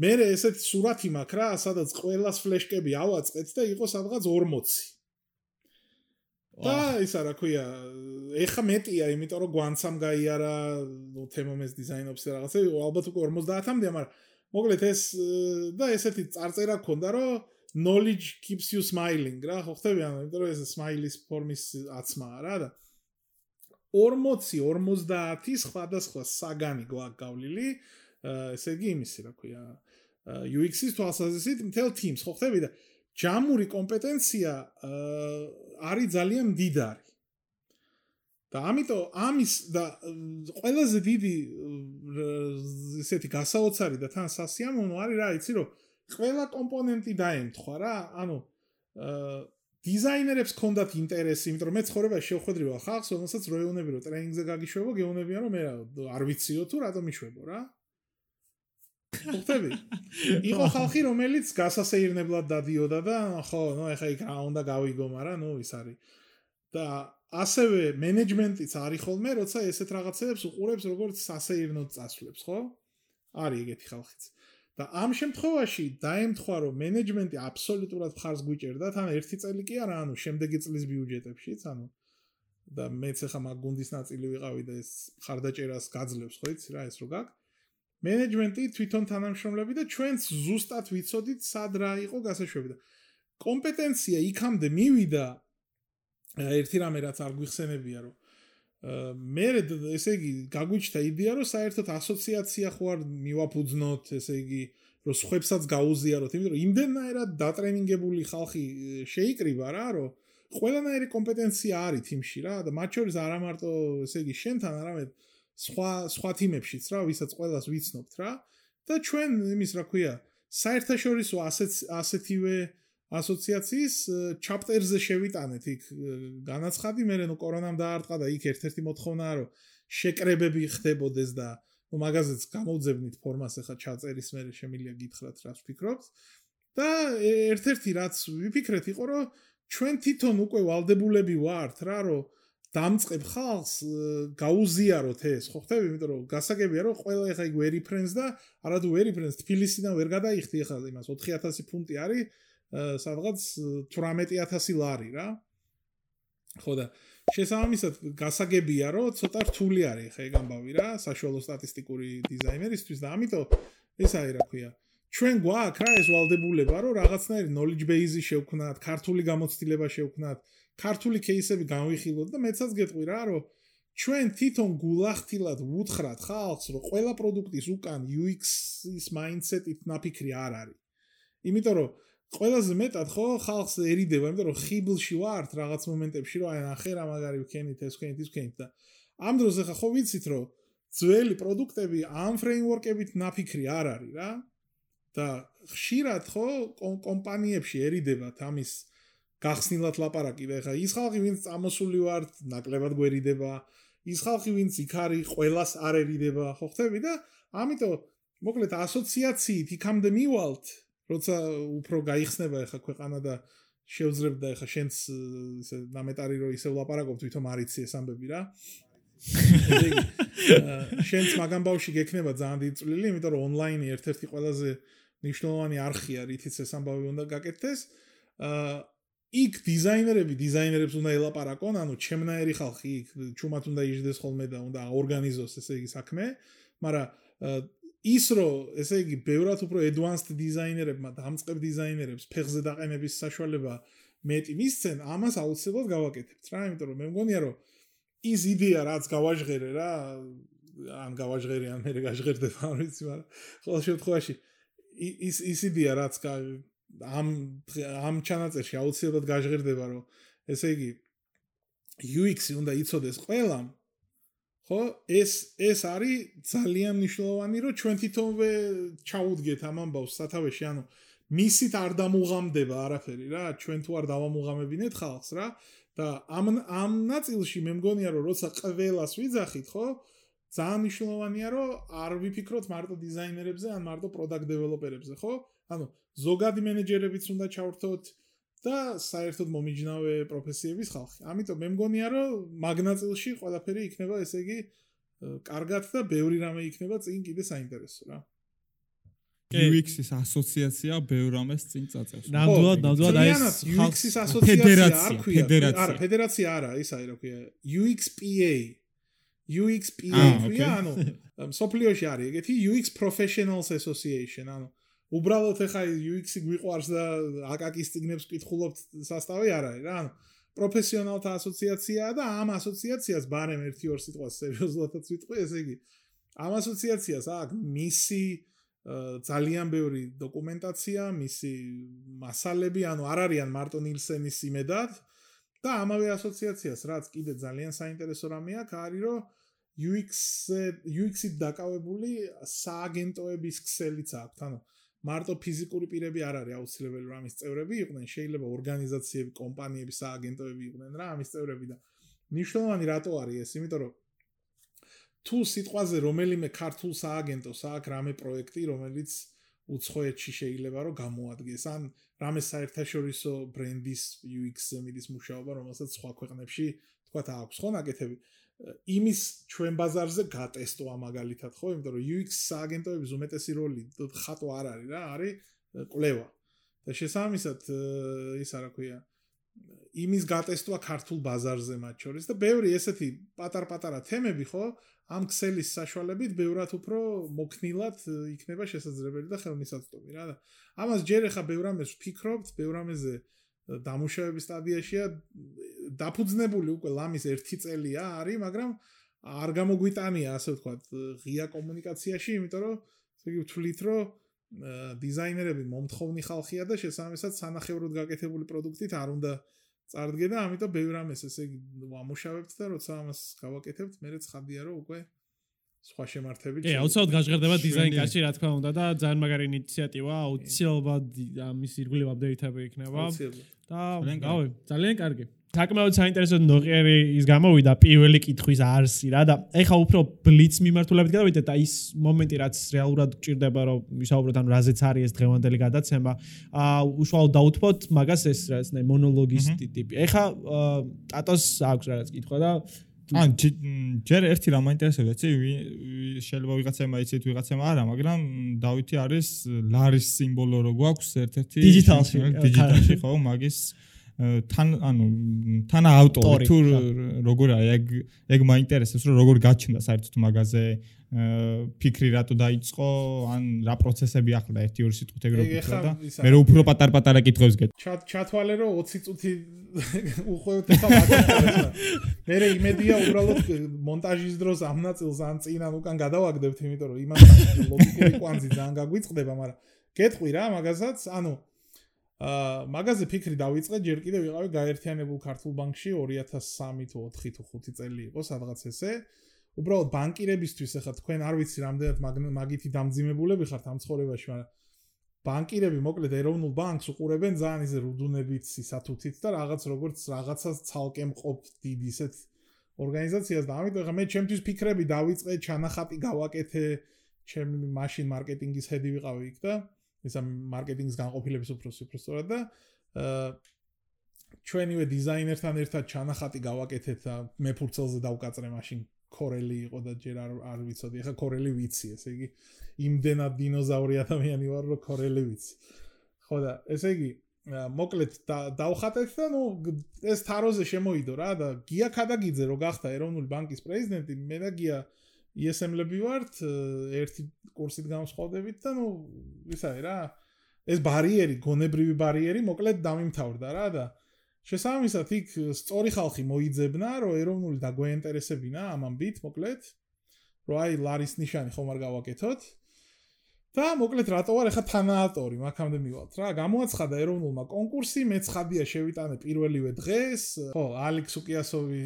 მე ესეთი სურათი მაქვს რა, სადაც ყოველას ფლეშკები ავაწყეთ და იყო სადღაც 40. და ისა რა ქვია, ეხა მეტია, იმიტომ რომ გვანცამ გაიარა, ნუ თემომეს დიზაინობს რაღაცა, ალბათ უკვე 50-მდე, მაგრამ მოკლედ ეს და ესეთი წარწერა ქონდა, რომ knowledge keeps you smiling რა, ხო ხტები ანუ, იმიტომ რომ ეს smiley-ის ფორმის აცმაა რა და 40-50 სხვადასხვა საგანი გავლილი, ესე იგი იმისი რა ქვია, UX-ის თვალსაზრისით მთელ teams ხო ხტები და ჯამური კომპეტენცია არის ძალიან მდიდარი. და ამიტომ ამის და ყველაზე დიდი ესეთი გასაოცარი და თან სასიამოვნო არის რა იცი რომ ყველა კომპონენტი დაემთხვა რა. ანუ დიზაინერებს ქონდათ ინტერესი იმიტომ რომ მე ცხოვრებაში შევხვედრივ ხალხს რომელსაც როეუნები რომ ტრეინინგზე გაგიშვებო გეუნებიან რომ მე არ ვიციო თუ რატომ იშვებო რა. ხუთები. იყო ხალხი რომელიც გასასეირნებლად დადიოდა და ხო ნუ ეხა იქ რა უნდა გავიგო მაგრამ ნუ ის არის. და ასევე მენეჯმენტიც არის ხოლმე როცა ესეთ რაღაცებს უყურებს როგორც სასეირნოდ წასვლებს ხო? არის ეგეთი ხალხიც და ამ შემთხვევაში დაემთხვა რომ მენეჯმენტი აბსოლუტურად ხარს გვიჭერდა თან ერთი წელი კი არა ანუ შემდეგი წლის ბიუჯეტებშიც ანუ და მეც ახლა მაგ გუნდის ნაწილი ვიყავი და ეს ხარდაჭერას გაძლევს ხო იცი რა ეს რო გაქვს. მენეჯმენტი თვითონ თანამშრომლები და ჩვენც ზუსტად ვიცოდით სად რა იყო გასაშვები და კომპეტენცია იქამდე მივიდა ერთი რამე რაც არ გვიხსენებია რომ მე ესე იგი გაგვიჩნდა იდეა რომ საერთოდ ასოციაცია ხო არ მივაფუძნოთ ესე იგი რომ სხვებსაც გაუზიაროთ იმიტომ რომ იმდენაერად დატრენინგებული ხალხი შეიკრიბა რა რომ ყველანაირი კომპეტენცია არის თიმში რა და მათ შორის არა მარტო ესე იგი შენთან არამედ სხვა სხვა თიმებშიც რა, ვისაც ყოველას ვიცნობთ რა. და ჩვენ იმის რა ქვია, საერთაშორისო ასეთ ასეთივე ასოციაციის ჩაპტერზე შევიტანეთ იქ განაცხადი, მე რენო კორონამ დაარტყა და იქ ერთ-ერთი მოთხოვნა რომ შეკრებები ხდებოდეს და ნუ მაგაზეც გამოვძებნით ფორმას ახლა ჩაწერის მე შემილია გითხრათ რას ვფიქრობთ. და ერთ-ერთი რაც ვიფიქრეთ იყო რომ ჩვენ თვითონ უკვე ვალდებულები ვართ რა რომ დამწყებ ხალხს გაუზიაროთ ეს ხო ხტები იმიტომ რომ გასაგებია რომ ყველა ეხა იქ ვერი ფრენს და არადუ ვერი ფრენს თბილისიდან ვერ გადაიხდი ეხა იმას 4000 ფუნტი არის სადღაც 18000 ლარი რა. ხო და შესაბამისად გასაგებია რომ ცოტა რთული არის ხა ეგ ამბავი რა საშუალო სტატისტიკური დიზაინერისთვის და ამიტომ ეს აი რა ქვია ჩვენ გვაქვს რა ეს ვალდებულება რომ რაღაცნაირი knowledge base-ი შევქმნათ, ქართული გამოცდილება შევქმნათ, ქართული кейსები განვიხილოთ და მეცაც გეტყვი რა რომ ჩვენ თვითონ გულახდილად ვუთხრათ ხალხს რომ ყველა პროდუქტის უკან UX-ის mindset-ით ნაფიქრი არ არის. იმიტომ რომ ყველაზე მეტად ხო? ხალხს ერიდება, იმიტომ რომ ხიბლში ვართ რაღაც მომენტებში რომ აი ნახე რა მაგარი ვქენით ეს ვქენით ის ვქენით და ამ დროს ახლა ხო ვიცით რომ ძველი პროდუქტები ამ ფრეიმვორკებით ნაფიქრი არ არის რა. და ხშირად ხო კომპანიებში ერიდებათ ამის გახსნილად ლაპარაკი და ეხა ის ხალხი ვინც წამოსული ვართ ნაკლებად გვერიდება. ის ხალხი ვინც იქ არის ყოველას არ ერიდება ხო ხტები და ამიტომ მოკლედ ასოციაციით იქამდე მივალთ როცა უფრო გაიხსნება ეხა ქვეყანა და შევძლებდა ეხა შენც ისე ნამეტარი რომ ისე ვლაპარაკობ თვითონ არიცი ეს ამბები რა. შენც მაგამ ბავში გექნება ძალიან დიდი წვლილი იმიტომ რომ ონლაინი ერთ-ერთი ყველაზე მნიშვნელოვანი არხია რითიც ეს ამბავი უნდა გაკეთდეს. აა იქ დიზაინერები დიზაინერებს უნდა ელაპარაკონ, ანუ ჩემნაირი ხალხი იქ ჩუმად უნდა იждდეს ხოლმე და უნდა ორგანიზოს ესე იგი საქმე, მაგრამ ის რო ესე იგი ბევრად უფრო advanced დიზაინერებმა და ამწყებ დიზაინერებს ფეხზე დაყენების საშუალება მეტი მისცენ, ამას აუცილებლად გავაკეთებთ რა, იმიტომ რომ მე მგონია რომ ის იდეა რაც გავაჟღერე რა, ან გავაჟღერე ან მე გაჟღერდება, არ ვიცი, მაგრამ ყოველ შემთხვევაში ის ის იდეა რაც ამ ამ ჩანაწერში აუცილებლად გაჟღერდება რომ ესე იგი UX-ი უნდა იცოდეს ყველამ ხო? ეს ეს არის ძალიან მნიშვნელოვანი რომ ჩვენ თვითონვე ჩაუდგეთ ამ ამბავს სათავეში. ანუ მისით არ დამუღამდება არაფერი რა. ჩვენ თუ არ დავამუღამებინეთ ხალხს რა. და ამ ამ ნაწილში მე მგონია რომ როცა ყველას ვიძახით ხო ძალიან მნიშვნელოვანია რომ არ ვიფიქროთ მარტო დიზაინერებზე ან მარტო პროდუქტ დეველოპერებზე ხო? ანუ ზოგადი მენეჯერებიც უნდა ჩავრთოთ და საერთოდ მომიჯნავე პროფესიების ხალხი. ამიტომ მე მგონია რომ მაგნაწილში ყველაფერი იქნება ესე იგი კარგად და ბევრი რამე იქნება წინ კიდე საინტერესო რა.
UX-ის ასოციაცია ბევრ რამეს წინ წაწევს.
ნამდვილად, ნამდვილად აი ეს
UX-ის ასოციაცია არ ქვია. არა, ფედერაცია არა, ის აი რა ქვია. UXPA. UXPA ქვია, ანუ სოფლიოში არის ეგეთი UX Professionals Association, ანუ უბრალოდ ეხა UX-ი გვიყვარს და აკაკის ციგნებს კითხულობთ სასტავი არ არის რა. პროფესიონალთა ასოციაციაა და ამ ასოციაციას ბარემ 1-2 სიტყვას სერიოზულადაც ვიტყვი, ესე იგი ამ ასოციაციას აქვს მისი ძალიან ბევრი დოკუმენტაცია, მისი მასალები, ანუ არ არიან მარტო ნილსენის იმედად და ამავე ასოციაციას, რაც კიდე ძალიან საინტერესო რამე აქვს, არის რომ UX UX-ით დაკავებული სააგენტოების ქსელიც აქვს, ანუ მარტო ფიზიკური პირები არ არის აუცილებელი რომ ამის წევრები იყვნენ, შეიძლება ორგანიზაციები, კომპანიები, სააგენტოები იყვნენ რა ამის წევრები და ნიშნავანი რატო არის ეს? იმიტომ რომ თუ სიტყვაზე რომელიმე ქართულ სააგენტოს აქვს რამე პროექტი, რომელიც უცხოეთში შეიძლება რომ გამოადგეს, ან რამე საერთაშორისო ბრენდის მიდის მუშაობა, რომელსაც სხვა ქვეყნებში თქვა აქვს ხო ნაკეთები. იმის ჩვენ ბაზარზე გატესტო ამაგალითად ხო? იმიტომ რომ UX აგენტოების უმეტესი როლი ხატო არ არის რა არის კვლევა. და შესაბამისად ის არა ქვია იმის გატესტვა ქართულ ბაზარზე მათ შორის. და ბევრი ესეთი პატარ-პატარა თემები ხო ამ ქსელის საშუალებით ბევრად უფრო მოქნილად იქნება შესაძლებელი და ხელმისაწვდომი რა. და ამას ჯერ ახლა ბევრამეს ვფიქრობთ ბევრამეზე დამუშავების სტადიაშია დაფუძნებული უკვე ლამის 1 წელია არის, მაგრამ არ გამოგვიტანია ასე ვთქვათ ღია კომუნიკაციაში, იმიტომ რომ ესე იგი ვთვლით, რომ დიზაინერები მომთხოვნი ხალხია და შესაბამისად სანახევროდ გაკეთებული პროდუქტით არ უნდა წარდგე და ამიტომ ბევრ რამეს ესე იგი ვამუშავებთ და როცა ამას გავაკეთებთ, მე რეცხადია რომ უკვე სხვა შემართებით.
კი, აუცილებლად გაჟღერდება დიზაინ კაში, რა თქმა უნდა და ძალიან მაგარი ინიციატივა, აუცილებლად ამის ირგვლივ აპდეიტები იქნება. და გავი, ძალიან კარგი. საკმაოდ საინტერესო ნოყიერი ის გამოვიდა პირველი კითხვის არსი რა და ეხა უფრო ბლიც მიმართულებით გადავიდეთ და ის მომენტი რაც რეალურად გჭირდება რომ ვისაუბროთ ან რაზეც არის ეს დღევანდელი გადაცემა აა უშუალოდ დაუთმოთ მაგას ეს რა ეს მონოლოგის ტიპი. ეხა ტატოს აქვს რაღაც კითხვა და
ან ჯერ ერთი რამ მაინტერესებს ეცი შეიძლება ვიღაცამ აიცეთ ვიღაცამ არა მაგრამ დავითი არის ლარის სიმბოლო რო გვაქვს ერთ-ერთი
დიჯიტალში
დიჯიტალში ხო მაგის თან ანუ თან ავტორი თუ როგორ აი ეგ ეგ მაინტერესებს რომ როგორ გაჩნდა საერთოდ მაგაზე ფიქრი რატო დაიწყო ან რა პროცესები ახლა ერთი ორი სიტყვით ეგ რო ფიქრა და მე რო უფრო პატარ-პატარა კითხვებს გეტ
ჩათვალე რომ 20 წუთი უხვევთ ხა მაგას მე რე იმედია უბრალოდ მონტაჟის დროს ამ ნაწილს ან წინ ან უკან გადავაგდებთ იმიტომ რომ იმას ლოგიკური კვანძი ძალიან გაგვიწყდება მაგრამ გეტყვი რა მაგასაც ანუ აა მაგაზე ფიქრი დავიწყე ჯერ კიდევ ვიყავი გაერთიანებულ ქართულ ბანკში 2003 თუ 4 თუ 5 წელი იყო სადღაც ესე. უბრალოდ ბანკირებისთვის ახლა თქვენ არ ვიცი რამდენად მაგითი დამძიმებულები ხართ ამ ცხოვრებაში, მაგრამ ბანკირები მოკლედ ეროვნულ ბანკს უყურებენ ძალიან ისე რუდუნებით, სისათუთით და რაღაც როგორც რაღაცას ცალკე მყოფ დიდ ისეთ ორგანიზაციას. და ამიტომ ახლა მე ჩემთვის ფიქრები დავიწყე, ჩანახატი გავაკეთე, ჩემი მაშინ მარკეტინგის ჰედი ვიყავი იქ და ისა მარკეტინგის განყოფილების უფროსი უბრალოდ და აა ჩვენივე დიზაინერთან ერთად ჩანახატი გავაკეთეთ და მე ფურცელზე დავკაწრე მაშინ კორელი იყო და ჯერ არ არ ვიცოდი. ეხა კორელი ვიცი, ესე იგი იმდენად დინოზავრი ადამიანი ვარ, რომ კორელი ვიცი. ხო და ესე იგი მოკლედ დავხატეთ და ნუ ეს თაროზე შემოიდო რა და გია ქადაგიძე რო გახდა ეროვნული ბანკის პრეზიდენტი, მე და გია ESM-ლები ვართ, ერთი კურსით გამოსხავდებით და ნუ ისაა რა. ეს ბარიერი, გონებრივი ბარიერი მოკლედ დამიმთავრდა რა და შესაბამისად იქ სწორი ხალხი მოიძებნა რომ ეროვნული დაგვეინტერესებინა ამ ამბით მოკლედ რომ აი ლარის ნიშანი ხომ არ გავაკეთოთ და მოკლედ რატო არ ახლა თანაავტორი მაგამდე მივალთ რა. გამოაცხადა ეროვნულმა კონკურსი მე ცხადია შევიტანე პირველივე დღეს. ხო ალექს უკიასოვი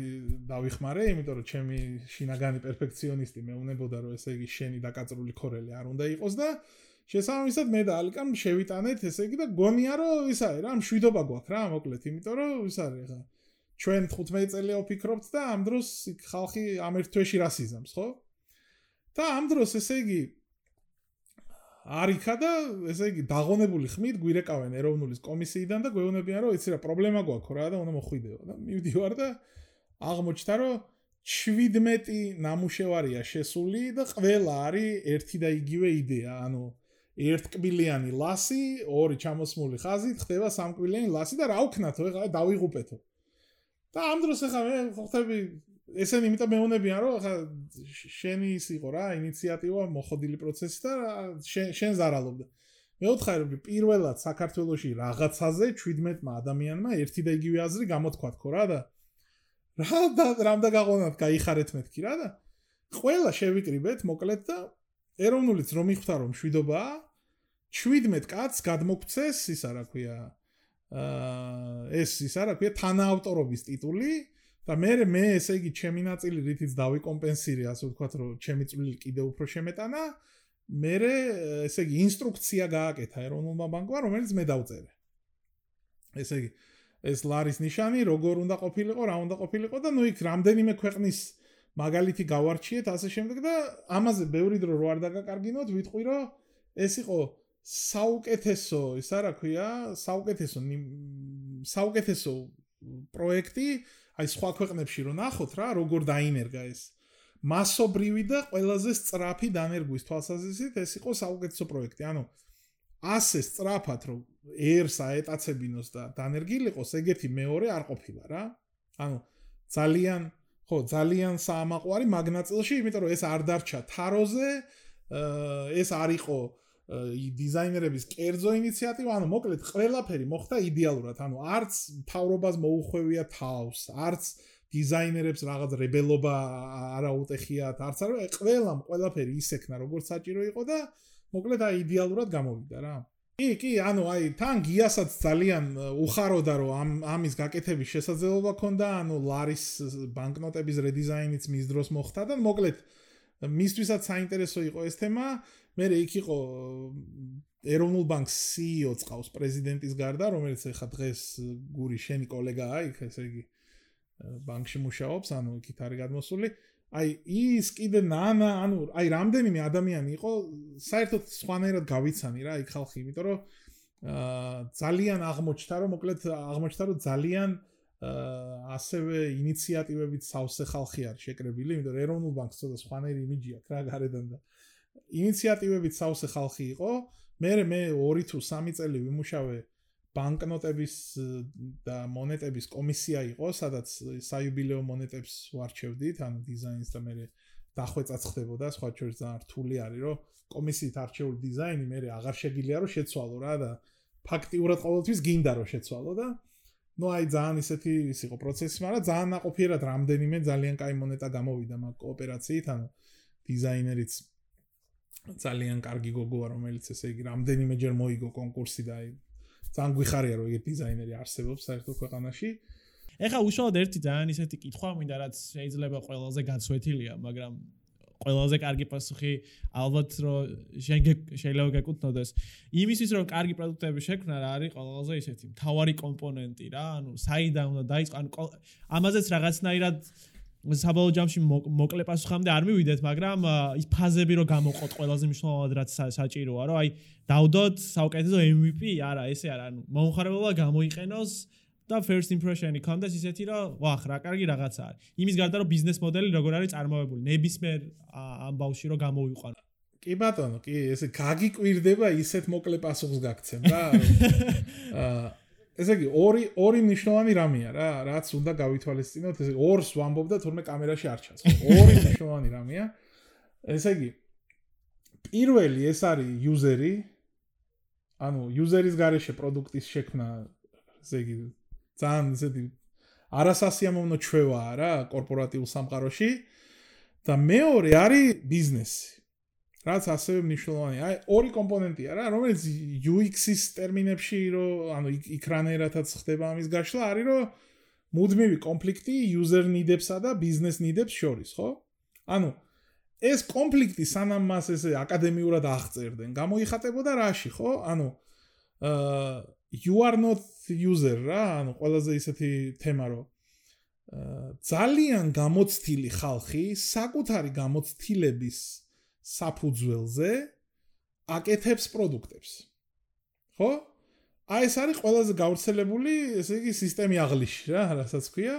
დავიხმარე იმიტომ რომ ჩემი შინაგანი პერფექციონისტი მეუნებოდა რომ ესე იგი შენი დაკაწრული ქორელი არ უნდა იყოს და შესაბამისად მე და ალიკამ შევიტანეთ ესე იგი და გონია რომ ის არის რა მშვიდობა გვაქვს რა მოკლედ. იმიტომ რომ ის არის ხა ჩვენ 15 წელია ვფიქრობთ და ამ დროს ხალხი ამ ერთ თვეში რას იზამს ხო? და ამ დროს ესე იგი არიქა და ესე იგი დაღონებული ხმით გვირეკავენ ეროვნულის კომისიიდან და გვეუბნებიან რომ იცი რა პრობლემა გვაქვს რა და უნდა მოხვიდეო და მივდივარ და აღმოჩნდა რომ 17 ნამუშევარია შესული და ყველა არის ერთი და იგივე იდეა. ანუ ერთკბილიანი ლასი ორი ჩამოსმული ხაზით ხდება სამკბილიანი ლასი და რა ვქნათო ეხლა დავიღუპეთო. და ამ დროს ეხლა მე ხვდები ესენი იმიტომ მეუნებიან რომ ხა შენი ის იყო რა ინიციატივა მოხდილი პროცესი და შენ შენ ზარალობდა. მე ვთხარ რომ პირველად საქართველოსში რაღაცაზე 17 ადამიანმა ერთი და იგივე აზრი გამოთქვა თქო რა და რა და რამდა გაღონათ გაიხარეთ მეთქი რა და ყველა შევიკრიბეთ მოკლედ და ეროვნულიც რომ მიხვდა რომ შვიდობაა 17 კაცს გადმოგცეს ისა რა ქვია აა ეს ისა რა ქვია თანაავტორობის ტიტული და მე მე ესე იგი ჩემი ნაწილი რითიც დავიკომპენსირე ასე ვთქვათ რომ ჩემი წვლილი კიდევ უფრო შემეტანა მე ესე იგი ინსტრუქცია გააკეთა ეროვნულმა ბანკმა რომელიც მე დავწერე. ესე იგი ეს ლარის ნიშანი როგორ უნდა ყოფილიყო რა უნდა ყოფილიყო და ნუ იქ რამდენიმე ქვეყნის მაგალითი გავარჩიეთ ასე შემდეგ და ამაზე ბევრი დრო რო არ დაგაკარგინოთ ვიტყვი რომ ეს იყო საუკეთესო ისა რა ქვია საუკეთესო საუკეთესო პროექტი აი სხვა ქვეყნებში რო ნახოთ რა როგორ დაინერგა ეს. მასობრივი და ყველაზე სწრაფი დანერგვის თვალსაზრისით ეს იყო საუკეთესო პროექტი. ანუ ასე სწრაფად რომ ერს აეტაცებინოს და დანერგილიყოს ეგეთი მეორე არ ყოფილა რა. ანუ ძალიან ხო ძალიან საამაყვარი მაგნაწილში იმიტომ რომ ეს არ დარჩა თაროზე ეს არ იყო დიზაინერების კერძო ინიციატივა, ანუ მოკლედ ყველაფერი მოხდა იდეალურად, ანუ არც თავრობას მოუხვევია თავს, არც დიზაინერებს რაღაც რებელობა არაუტეხიათ, არც არა, ყველამ ყველაფერი ისექნა, როგორც საჭირო იყო და მოკლედ აი იდეალურად გამოვიდა რა. კი, კი, ანუ აი თან გიასაც ძალიან უხაროდა რომ ამ ამის გაკეთების შესაძლებლობა ქონდა, ანუ ლარის ბანკნოტების რედიზაინიც მის დროს მოხდა და მოკლედ მისთვისაც საინტერესო იყო ეს თემა. მე იქ იყო ეროვნულ ბანკს CEO წავს პრეზიდენტის გარდა, რომელიც ახლა დღეს გური შენი კოლეგაა, იქ ესე იგი ბანკში მუშაობს, ანუ იქით არის გადმოსული. აი ის კიდე ნანა, ანუ აი რამდენიმე ადამიანი იყო, საერთოდ სხვანაირად გავიცანი რა იქ ხალხი, იმიტომ რომ აა ძალიან აღმოჩნდა, რომ მოკლედ აღმოჩნდა, რომ ძალიან აა ასევე ინიციატივებით სავსე ხალხი არის შეკრებილი, იმიტომ რომ ეროვნულ ბანკს ცოტა სხვანაირი იმიჯი აქვს რა გარედან და ინიციატივებით სავსე ხალხი იყო. მე მე 2 თუ 3 წელი ვიმუშავე ბანკნოტების და მონეტების კომისია იყო, სადაც საიუბილეო მონეტებს ვარჩევდით, ან დიზაინს და მე დახვეწაც ხდებოდა, სხვა შორის ძალიან რთული არის, რომ კომისიით არჩეული დიზაინი მე აღარ შეგილია რომ შეცვალო რა და ფაქტიურად ყოველთვის გინდა რომ შეცვალო და ну აი ძალიან ისეთი ის იყო პროცესი, მაგრამ ძალიან ნაყოფიერად რამდენიმე ძალიან კაი მონეტა გამოვიდა მაგ კოოპერაციით, ანუ დიზაინერიც ძალიან კარგი გოგოა რომელიც ესე იგი რამდენიმე ჯერ მოიგო კონკურსი და აი ძალიან გვიხარია რომ ეგ დიზაინერი არსებობს საერთო ქვეყანაში.
ეხა უშუალოდ ერთი ძალიან ისეთი კითხვა მინდა რაც შეიძლება ყველაზე გაცვეთილია მაგრამ ყველაზე კარგი პასუხი ალბათ რომ შეიძლება გეკუთვნოდეს. იმისთვის რომ კარგი პროდუქტები შექმნა რა არის ყველაზე ისეთი მთავარი კომპონენტი რა ანუ საიდან უნდა დაიწყო ანუ ამაზეც რაღაცნაირად საბოლოო ჯამში მოკლე პასუხამდე არ მივიდეთ, მაგრამ ის ფაზები რო გამოყოთ ყველაზე მნიშვნელოვნად რაც საჭიროა, რომ აი დაუდოთ საუკეთესო MVP, არა, ესე არა, ანუ მომხარებელობა გამოიყენოს და first impression-ი კონდეს ისეთი, რომ ვახ, რა კარგი რაღაცა არის. იმის გარდა რომ ბიზნეს მოდელი როგორ არის წარმოებული, ნებისმიერ ამ ბავში რო გამოიყვანო.
კი ბატონო, კი, ესე გაგიკვირდება ისეთ მოკლე პასუხს გაგცემ რა. აა ესე იგი ორი ორი მნიშვნელოვანი რამეა რა, რაც უნდა გავითვალისწინოთ, ესე ორს ვამბობ და თურმე კამერაში არ ჩანს. ორი მნიშვნელოვანი რამეა. ესე იგი პირველი ეს არის იუზერი. ანუ იუზერის გარეშე პროდუქტის შექმნა, ესე იგი ძალიან ესეთი არასასიამოვნო ჩვევაა რა კორპორატიულ სამყაროში. და მეორე არის ბიზნესი. რაც ასევე მნიშვნელოვანია. აი, ორი კომპონენტია რა, რომელიც UX-ის ტერმინებში, რომ ანუ ეკრანერათაც ხდება ამის გაშლა, არის რომ მუდმივი კონფლიქტი user needs-ებსა და business needs-ებს შორის, ხო? ანუ ეს კონფლიქტი სანამ მას ესე აკადემიურად აღწერდნენ, გამოიხატებოდა რაში, ხო? ანუ აა you are not user რა, ანუ ყველაზე ისეთი თემა რო აა ძალიან გამოცდილი ხალხი საკუთარი გამოცდილების საფუძველზე აკეთებს პროდუქტებს. ხო? აი ეს არის ყველაზე გავრცელებული, ესე იგი, სისტემი აღლიში რა, რასაც ქვია.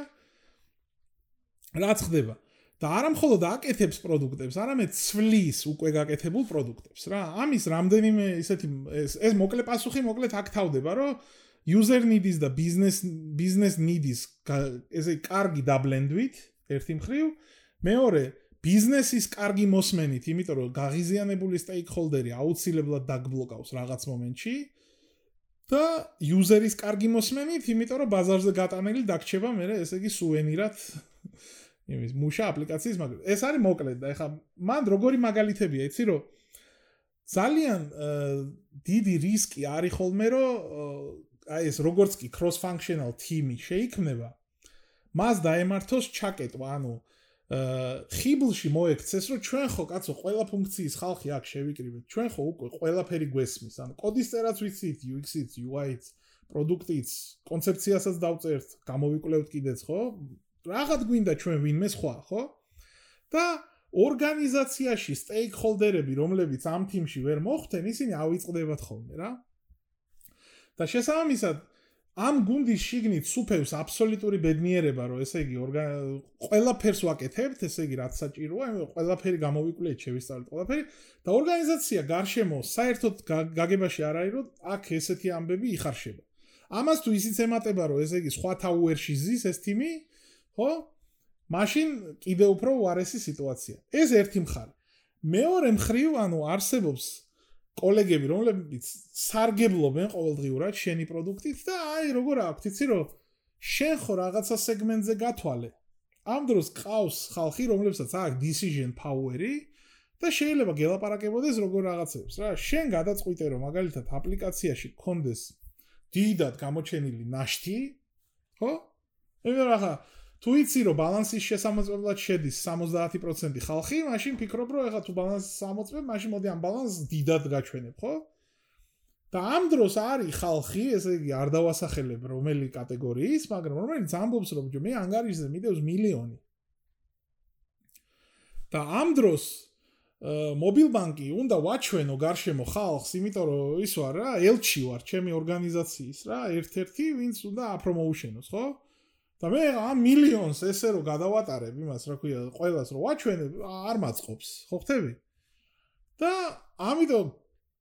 რაც ხდება? და არა მხოლოდ აკეთებს პროდუქტებს, არამედ ცვლის უკვე გაკეთებულ პროდუქტებს რა. ამის რამდენიმე ისეთი ეს ეს მოკლე პასუხი მოკლედ აქ თავდება, რომ user needs და business business needs ესე კარგი დაბლენდვით ერთი მხრივ, მეორე ბიზნესის კარგი მოსმენით, იმიტომ რომ გაღიზიანებული სტეიქჰოლდერი აუცილებლად დაგბლოკავს რაღაც მომენტში და user-ის კარგი მოსმენით, იმიტომ რომ ბაზარზე გატანილი დაგჩება მე ესე იგი სუვენირად იმის მუშა აპლიკაციის მაგრამ ეს არის მოკლედ და ეხლა მან როგორი მაგალითებია? იცი რომ ძალიან დიდი რისკი არის ხოლმე რომ აი ეს როგორც კი cross functional team-ი შეიქმნება მას დაემართოს ჩაკეტვა ანუ ხიბლში მოექცეს რომ ჩვენ ხო კაცო ყველა ფუნქციის ხალხი აქ შევიკრიბეთ ჩვენ ხო უკვე ყველაფერი გვესმის ანუ კოდის წერაც ვიცით UX-იც UI-ც პროდუქტიც კონცეფციასაც დავწერთ გამოვიკვლევთ კიდეც ხო რაღაც გვინდა ჩვენ ვინმე სხვა, ხო? და ორგანიზაციაში სტეიქჰოლდერები, რომლებიც ამ თიმში ვერ მოხვდნენ, ისინი ავიწყდებათ ხოლმე რა. და შესაბამისად ამ გუნდის შიგნით სუფევს აბსოლუტური ბედნიერება, რომ ესე იგი ყველაფერს ვაკეთებთ, ესე იგი რაც საჭიროა, ყველაფერი გამოვიკვლიეთ, შევისწავლეთ ყველაფერი და ორგანიზაცია გარშემო საერთოდ გაგებაში არ არის, რომ აქ ესეთი ამბები იხარშება. ამას თუ ისიც ემატება, რომ ესე იგი სხვა თაუერში ზის ეს თიმი, ხო? მაშინ კიდე უფრო უარესი სიტუაცია. ეს ერთი მხარე. მეორე მხრივ, ანუ არსებობს კოლეგები, რომლებიც სარგებლობენ ყოველდღიურად შენი პროდუქტით და აი როგორ აქვს, იცი რომ შენ ხო რაღაცა სეგმენტზე გათვალე. ამ დროს ყავს ხალხი, რომლებსაც აქვს decision power-ი და შეიძლება გელაპარაკებოდეს როგორ რაღაცებს რა. შენ გადაწყვიტე რომ მაგალითად აპლიკაციაში გქონდეს დიდად გამოჩენილი ნაშთი, ხო? მე რა თუ იცი რომ ბალანსის შესამოწმებლად შედის 70% ხალხი, მაშინ ფიქრობ რომ ეხლა თუ ბალანსს სამოწმებ, მაშინ მოდი ამ ბალანსს დიდად გაჩვენებ, ხო? და ამ დროს არის ხალხი, ესე იგი არ დავასახელებ რომელი კატეგორიის, მაგრამ რომელიც ამბობს რომ მე ანგარიშზე მიდევს მილიონი. და ამ დროს მობილბანკი უნდა ვაჩვენო გარშემო ხალხს, იმიტომ რომ ის ვარ რა, ელჩი ვარ ჩემი ორგანიზაციის რა, ერთ-ერთი, ვინც უნდა აპრომოუშენოს, ხო? და მე ამ მილიონს ესე რომ გადავატარებ იმას, რა ქვია, ყოველას რომ ვაჩვენებ, არ მაწყობს, ხო ხტები? და ამიტომ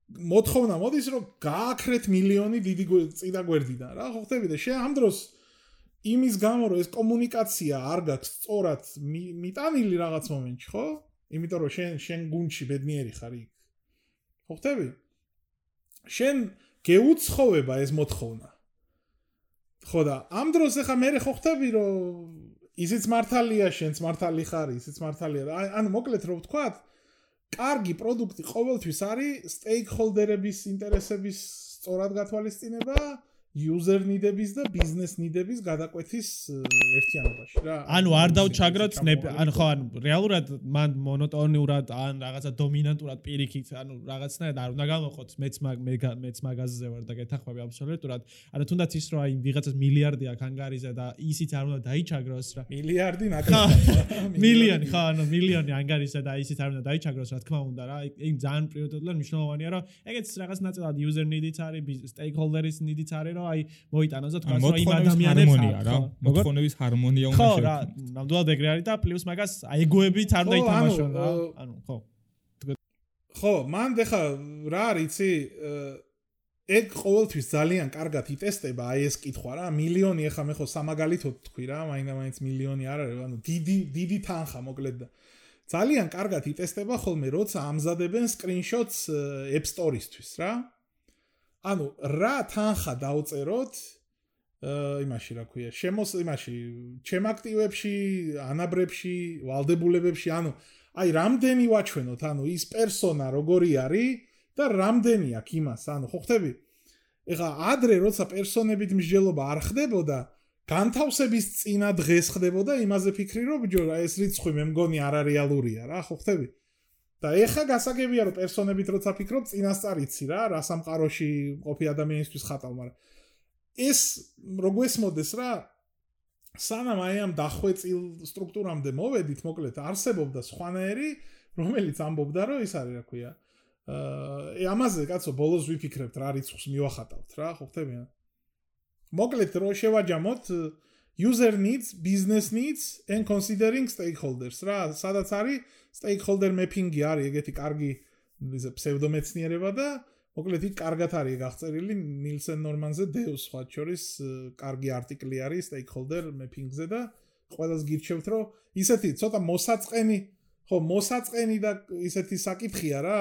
მოთხოვნა მოდის რომ გააქრეთ მილიონი დიდი წინა გვერდიდან, რა ხო ხტები და შენ ამ დროს იმის გამო რომ ეს კომუნიკაცია არ გაქვს სწორად მიტანილი რაღაც მომენტში, ხო? იმიტომ რომ შენ შენ გუნჩი ბედნიერი ხარ იქ. ხო ხტები? შენ გეუცხოვება ეს მოთხოვნა. ხო და ამ დროს ახლა მე ხო ხვდები რომ ისიც მართალია შენც მართალი ხარ ისიც მართალია ანუ მოკლედ რო ვთქვათ კარგი პროდუქტი ყოველთვის არის სტეიქჰოლდერების ინტერესების სწორად გათვალისწინება user needs და business needs გადაკვეთის ერთიანობაში რა.
ანუ არ დავჩაგროთ ანუ ხო ანუ რეალურად მან მონოტონიურად ან რაღაცა დომინანტურად პირიქით ანუ რაღაცნაირად არ უნდა გავხოთ მეც მეც მაღაზიაზე ვარ და გეთახმები აბსოლუტურად. ანუ თუნდაც ის რომ აი ვიღაცას მილიარდი აქვს ანგარიზე და ისიც არ უნდა დაიჩაგროს რა.
მილიარდი ნაკლებია.
მილიონი ხო ანუ მილიონი ანგარიზე და ისიც არ უნდა დაიჩაგროს რა თქმა უნდა რა. ეგ ძალიან პრიორიტეტულად მნიშვნელოვანია რომ ეგეც რაღაც ნაწილად user needs არის stakeholders needs არის რომ აი მოიტანოს და თქვას რომ იმ ადამიანებს
რა მოთხოვნების ჰარმონია უნდა
შექმნას. ხო რა, ნამდვილად ეგრე არის და პლუს მაგას აი ეგოებით არ უნდა ითამაშონ რა. ანუ ხო.
ხო, მან დეხა რა არის იცი ეგ ყოველთვის ძალიან კარგად იტესტება აი ეს კითხვა რა მილიონი ახლა მე ხო სამაგალითოდ თქვი რა მაინდა მაინც მილიონი არ არის ანუ დიდი დიდი თანხა მოკლედ და ძალიან კარგად იტესტება ხოლმე როცა ამზადებენ სკრინშოტს App Store-ისთვის რა ანუ რა თანხა დაუწეროთ იმაში რა ქვია შემოს იმაში ჩემ აქტივებში ანაბრებში ვალდებულებებში ანუ აი რამდენი ვაჩვენოთ ანუ ის პერსონა როგორი არის და რამდენი აქვს იმას ანუ ხო ხტები ეხა ადრე როცა პერსონებით მსჯელობა არ ხდებოდა განთავსების წინა დღეს ხდებოდა იმაზე ფიქრი რომ ბიჭო ეს რიცხვი მე მგონი არარეალურია რა ხო ხტები და ეხა გასაგებია რომ პერსონებით როცა ფიქრობ წინასწარ იცი რა რა სამყაროში ყოფი ადამიანისთვის ხატავ მაგრამ ეს როგეს მოდეს რა სანამ აი ამ დახვეწილ სტრუქტურამდე მოვედით მოკლედ არსებობდა სხვანაირი რომელიც ამბობდა რომ ის არის რა ქვია აა ამაზე კაცო ბოლოს ვიფიქრებთ რა რიცხვს მივახატავთ რა ხო ხდებიან მოკლედ რო შევაჯამოთ user needs business needs and considering stakeholders რა სადაც არის stakeholder mapping-ი არის ეგეთი კარგი ისე ფსევდომეცნიერება და მოკლედ იქ კარგად არის გახწერილი ნილსენ ნორმანზე დეუს სხვა შორის კარგი არტიკლი არის stakeholder mapping-ზე და ყველას გირჩევთ რომ ისეთი ცოტა მოსაწყენი ხო მოსაწყენი და ისეთი საკითხია რა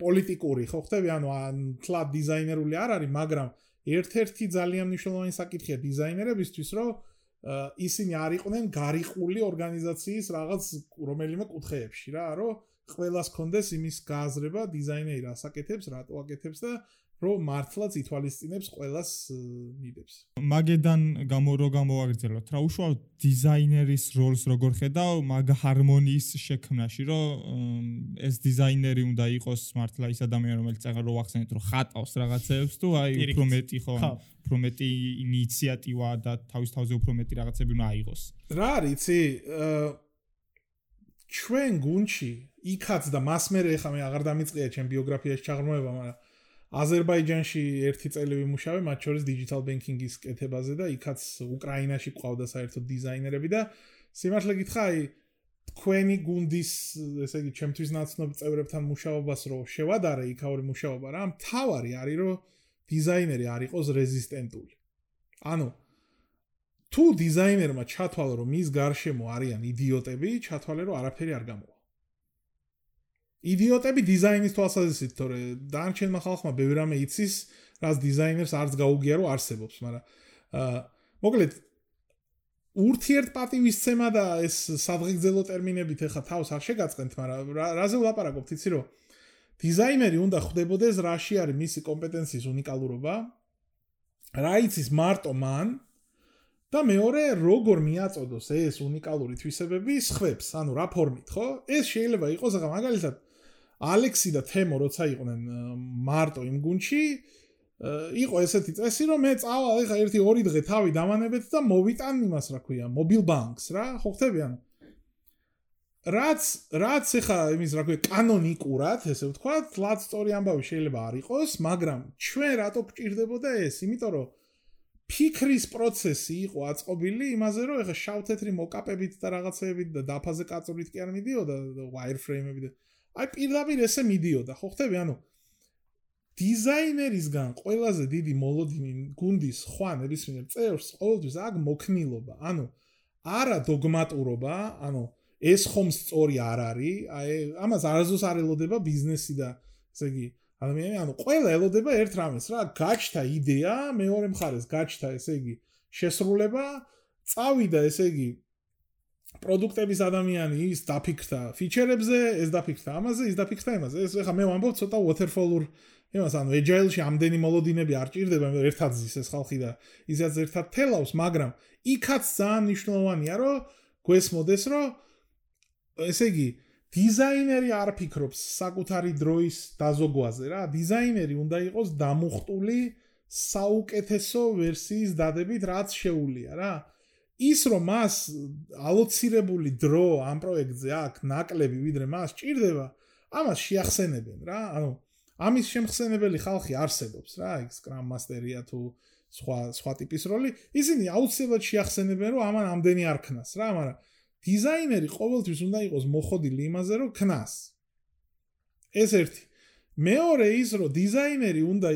პოლიტიკური ხო ხტები ანუ თლა დიზაინერული არ არის მაგრამ ერთ-ერთი ძალიან მნიშვნელოვანი საკითხია დიზაინერებისთვის რომ ისინი არ იყვნენ გარიყული ორგანიზაციის რაღაც რომელიმე კუთხეებში რა რომ ყველას კონდეს იმის გააზრება დიზაინერი რა საკეთებს რატო აკეთებს და რომ მართლაც ითვალისწინებს ყველას მიდებს.
მაგედან გამო რო გამოვაგრძელოთ რა უშუალოდ დიზაინერის როლს როგორ ხედავ მაგ ჰარმონიის შექმნაში რომ ეს დიზაინერი უნდა იყოს მართლა ის ადამიანი რომელიც წაღა რო ახსენეთ რომ ხატავს რაღაცებს თუ აი უფრო მეტი ხო უფრო მეტი ინიციატივა და თავის თავზე უფრო მეტი რაღაცები უნდა აიღოს.
რა არის იცი ჩვენ გუნჩი იქაც და მას მე ხა მე აღარ დამიწყია ჩემ ბიოგრაფიაში ჩაღრმავება მაგრამ აზერბაიჯანში ერთი წელი ვიმუშავე, მათ შორის digital banking-ის კეთებაზე და იქაც უკრაინაში ყავდა საერთოდ დიზაინერები და სიმართლე გითხრა, აი თქვენი გუნდის, ესე იგი, ჩემთვის ნაცნობ წევრებთან მუშაობას რო შევადარე იქაური მუშაობა რა, მთავარი არის რომ დიზაინერი არ იყოს რეზისტენტული. ანუ თუ დიზაინერმა ჩათვალა რომ მის გარშემო არიან იდიოტები, ჩათვალე რომ არაფერი არ გამოვა. იდიოტები დიზაინის თვალსაზრისით, თორე დანარჩენმა ხალხმა ბევრი რამე იცის, რაც დიზაინერს არც გაუგია რომ არსებობს, მაგრამ აა მოკლედ ურთიერთპატივისცემა და ეს სადღეგრძელო ტერმინებით ეხა თავს არ შეგაწყენთ, მაგრამ რაზე ვლაპარაკობთ, იცი რომ დიზაინერი უნდა ხვდებოდეს რაში არის მისი კომპეტენციის უნიკალურობა, რა იცის მარტო მან და მეორე როგორ მიაწოდოს ეს უნიკალური თვისებები სხვებს, ანუ რა ფორმით, ხო? ეს შეიძლება იყოს ახლა მაგალითად ალექსი და თემო როცა იყვნენ მარტო იმ გუნჩი იყო ესეთი წესი რომ მე წავალ ეხა ერთი ორი დღე თავი დამანებეთ და მოვიტან იმას რა ქვია მობილ ბანკს რა ხო ხდებიან რაც რაც ეხა იმის რა ქვია კანონიკურად ესე ვთქვათ ლად სტორი ამბავი შეიძლება არ იყოს მაგრამ ჩვენ რატო გჭირდებოდა ეს იმიტომ რომ ფიქრის პროცესი იყო აწყობილი იმაზე რომ ეხა შავ-თეთრი მოკაპებით და რაღაცეებით და დაფაზე კაწურით კი არ მიდიოდა wireframe-ები და აი პირდაპირ ესე მიდიოდა ხო ხტები ანუ დიზაინერისგან ყველაზე დიდი მოლოდინი გუნდის ხვა ნებისმიერ წევრს ყოველთვის აქ მოქნილობა ანუ არა დოგმატურობა ანუ ეს ხომ სწორი არ არის აი ამას არაზოს არ ელოდება ბიზნესი და ესე იგი ადამიანი ანუ ყველა ელოდება ერთ რამეს რა. გაჩთა იდეა მეორე მხარეს გაჩთა ესე იგი შესრულება წავიდა ესე იგი პროდუქტების ადამიანი ის დაფიქრდა ფიჩერებზე, ეს დაფიქრდა ამაზე, ის დაფიქრდა იმაზე. ეს ეხა მე ვამბობ ცოტა waterfall-ურ იმას, ანუ agile-ში ამდენი მოლოდინები არ ჭირდება, ერთად ზის ეს ხალხი და ისაც ერთად თელავს, მაგრამ იქაც ძალიან მნიშვნელოვანია, რომ გვესმოდეს, რომ ესე იგი დიზაინერი არ ფიქრობს საკუთარი დროის დაზოგვაზე რა, დიზაინერი უნდა იყოს დამუხტული საუკეთესო ვერსიის დადებით, რაც შეუულია რა. ის რომ მას ალოცირებული დრო ამ პროექტზე აქვს ნაკლები ვიდრე მას ჭირდება ამას შეახსენებენ რა. ანუ ამის შემხსენებელი ხალხი არსებობს რა იქ სკრამ მასტერია თუ სხვა სხვა ტიპის როლი. ისინი აუცილებლად შეახსენებენ რომ ამან ამდენი არ ქნას რა მაგრამ დიზაინერი ყოველთვის უნდა იყოს მოხოდილი იმაზე რომ ქნას. ეს ერთი. მეორე ის რომ დიზაინერი უნდა